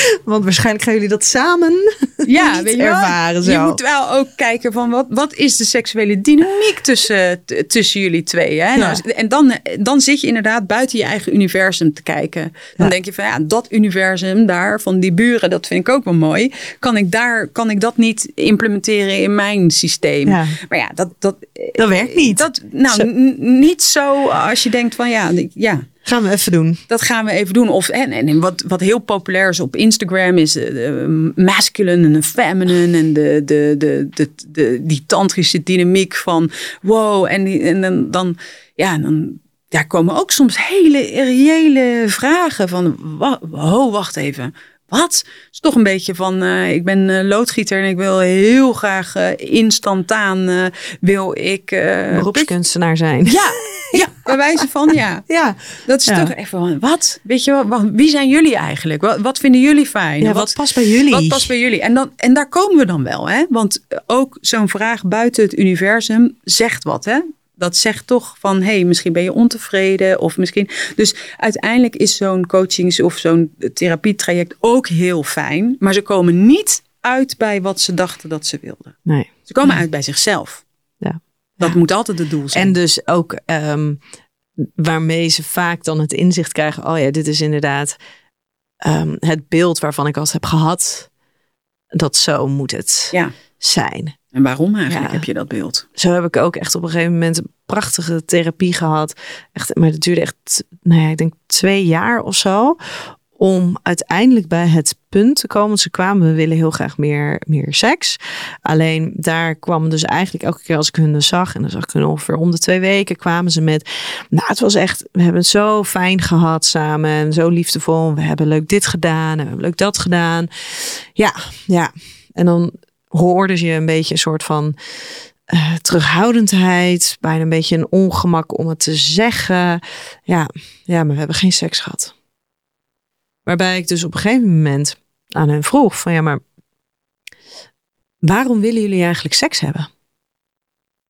Want waarschijnlijk gaan jullie dat samen ja, weet je ervaren. Zo. Je moet wel ook kijken van wat, wat is de seksuele dynamiek tussen, tussen jullie twee. Hè? Nou, en dan, dan zit je inderdaad buiten je eigen universum te kijken. Dan denk je van ja, dat universum daar van die buren, dat vind ik ook wel mooi. Kan ik, daar, kan ik dat niet implementeren in mijn systeem? Maar ja, dat, dat, dat werkt niet. Dat, nou, zo. niet zo als je denkt van ja, ja. Gaan we even doen. Dat gaan we even doen. Of, en, en wat, wat heel populair is op Instagram is de masculine en feminine. En de, de, de, de, de, die tantrische dynamiek van wow. En, en dan, dan, ja, dan daar komen ook soms hele reële vragen van, oh, wacht even wat? Het is toch een beetje van, uh, ik ben uh, loodgieter en ik wil heel graag uh, instantaan, wil ik... Beroepskunstenaar zijn. Ja, ja, bij wijze van ja. ja. Dat is toch even van, wat? Weet je wel, wie zijn jullie eigenlijk? Wat, wat vinden jullie fijn? Ja, wat, wat, past bij jullie? Wat past bij jullie? En, dan, en daar komen we dan wel, hè? Want ook zo'n vraag buiten het universum zegt wat, hè? Dat zegt toch van hé, hey, misschien ben je ontevreden of misschien. Dus uiteindelijk is zo'n coachings- of zo'n therapietraject ook heel fijn, maar ze komen niet uit bij wat ze dachten dat ze wilden. Nee. Ze komen uit bij zichzelf. Ja. Dat ja. moet altijd het doel zijn. En dus ook um, waarmee ze vaak dan het inzicht krijgen: oh ja, dit is inderdaad um, het beeld waarvan ik als heb gehad. Dat zo moet het ja. zijn. En waarom eigenlijk ja. heb je dat beeld? Zo heb ik ook echt op een gegeven moment een prachtige therapie gehad. Echt, maar dat duurde echt, nou ja, ik denk twee jaar of zo. Om uiteindelijk bij het punt te komen. Ze kwamen, we willen heel graag meer, meer seks. Alleen daar kwamen dus eigenlijk elke keer als ik hun zag. En dan zag ik hun ongeveer om de twee weken kwamen ze met. Nou, het was echt, we hebben het zo fijn gehad samen. En zo liefdevol. We hebben leuk dit gedaan. En we hebben leuk dat gedaan. Ja, ja. En dan hoorde je een beetje een soort van uh, terughoudendheid, bijna een beetje een ongemak om het te zeggen. Ja, ja, maar we hebben geen seks gehad. Waarbij ik dus op een gegeven moment aan hen vroeg van ja, maar waarom willen jullie eigenlijk seks hebben?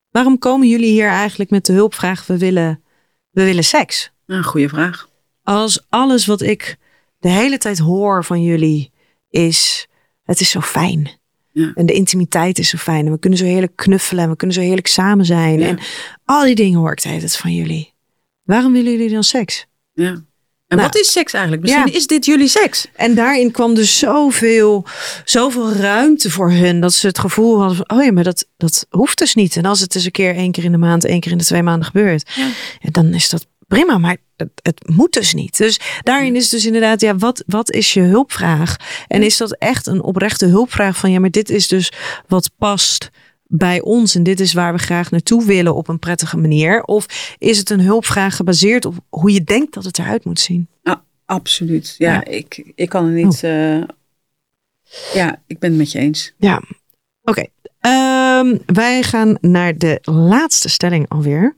Waarom komen jullie hier eigenlijk met de hulpvraag we willen, we willen seks? Een goede vraag. Als alles wat ik de hele tijd hoor van jullie is het is zo fijn. Ja. En de intimiteit is zo fijn. En we kunnen zo heerlijk knuffelen. En we kunnen zo heerlijk samen zijn. Ja. En al die dingen hoor ik de hele tijd van jullie. Waarom willen jullie dan seks? Ja. En Nou, wat is seks eigenlijk? Misschien ja. is dit jullie seks. En daarin kwam dus zoveel, zoveel ruimte voor hun. Dat ze het gevoel hadden van, oh ja, maar dat, dat hoeft dus niet. En als het eens een keer één keer in de maand, één keer in de twee maanden gebeurt. Dan is dat prima, maar het, het moet dus niet. Dus daarin is dus inderdaad, ja, wat, wat is je hulpvraag? En is dat echt een oprechte hulpvraag van, ja, maar dit is dus wat past bij ons en dit is waar we graag naartoe willen op een prettige manier? Of is het een hulpvraag gebaseerd op hoe je denkt dat het eruit moet zien? Ah, absoluut. Ja, Ja. Ik, ik kan er niet. eh, ja, ik ben het met je eens. Ja, oké. Ehm, wij gaan naar de laatste stelling alweer.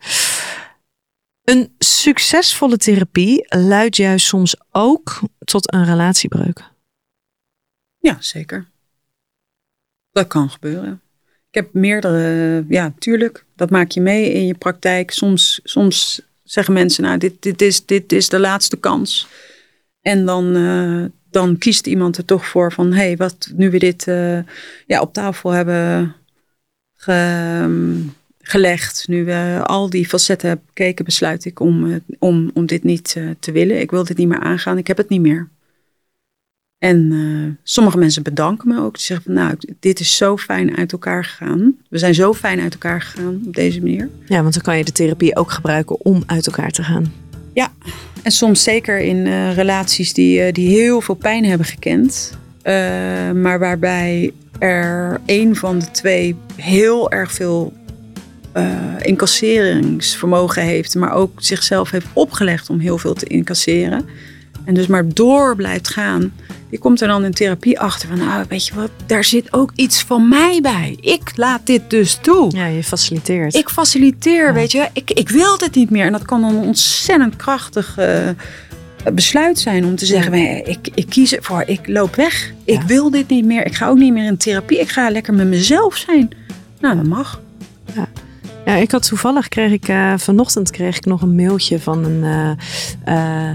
Een succesvolle therapie leidt juist soms ook tot een relatiebreuk. Ja, zeker. Dat kan gebeuren. Ik heb meerdere, ja, tuurlijk, dat maak je mee in je praktijk. Soms, soms zeggen mensen, nou, dit, dit, is, dit is de laatste kans. En dan, eh, dan kiest iemand er toch voor van, hé, hey, wat, nu we dit eh, ja, op tafel hebben ge- gelegd, nu we al die facetten hebben bekeken, besluit ik om, eh, om, om dit niet eh, te willen. Ik wil dit niet meer aangaan, ik heb het niet meer. En eh, sommige mensen bedanken me ook. Die zeggen van, nou, dit is zo fijn uit elkaar gegaan. We zijn zo fijn uit elkaar gegaan op deze manier. Ja, want dan kan je de therapie ook gebruiken om uit elkaar te gaan. En soms zeker in eh, relaties die, eh, die heel veel pijn hebben gekend. eh, maar waarbij er een van de twee heel erg veel eh, incasseringsvermogen heeft. Maar ook zichzelf heeft opgelegd om heel veel te incasseren. En dus maar door blijft gaan. Die komt er dan in therapie achter van, nou weet je wat, daar zit ook iets van mij bij. Ik laat dit dus toe. Ja, je faciliteert. Ik faciliteer, weet je. Ik, ik wil dit niet meer. En dat kan een ontzettend krachtig eh, besluit zijn om te zeggen, "Nee, ik, ik kies ervoor, ik loop weg. Ik wil dit niet meer. Ik ga ook niet meer in therapie. Ik ga lekker met mezelf zijn. Nou, dat mag. Ja, ik had toevallig kreeg ik eh, vanochtend kreeg ik nog een mailtje van een, eh,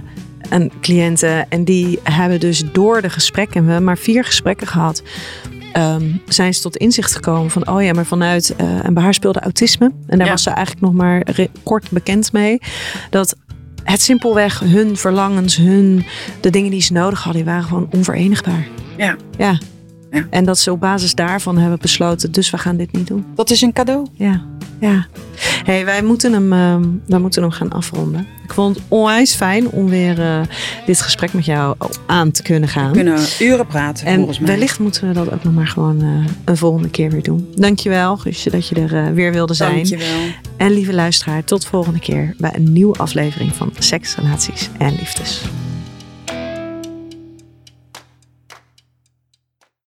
een cliënte. En die hebben dus door de gesprekken, we hebben maar vier gesprekken gehad. ehm, zijn ze tot inzicht gekomen van, oh ja, maar vanuit, eh, en bij haar speelde autisme. En daar Ja. was ze eigenlijk nog maar kort bekend mee. Dat het simpelweg hun verlangens, hun, de dingen die ze nodig hadden, die waren gewoon onverenigbaar. Ja. Ja. Ja. En dat ze op basis daarvan hebben besloten, dus we gaan dit niet doen. Dat is een cadeau. Ja, ja. Hey, wij moeten hem, wij moeten hem gaan afronden. Ik vond het onwijs fijn om weer eh, dit gesprek met jou aan te kunnen gaan. We kunnen uren praten, en volgens mij. wellicht moeten we dat ook nog maar gewoon eh, een volgende keer weer doen. Dankjewel, Guusje, dat je er eh, weer wilde zijn. Dankjewel. En lieve luisteraar, tot volgende keer bij een nieuwe aflevering van Seks, Relaties en Liefdes.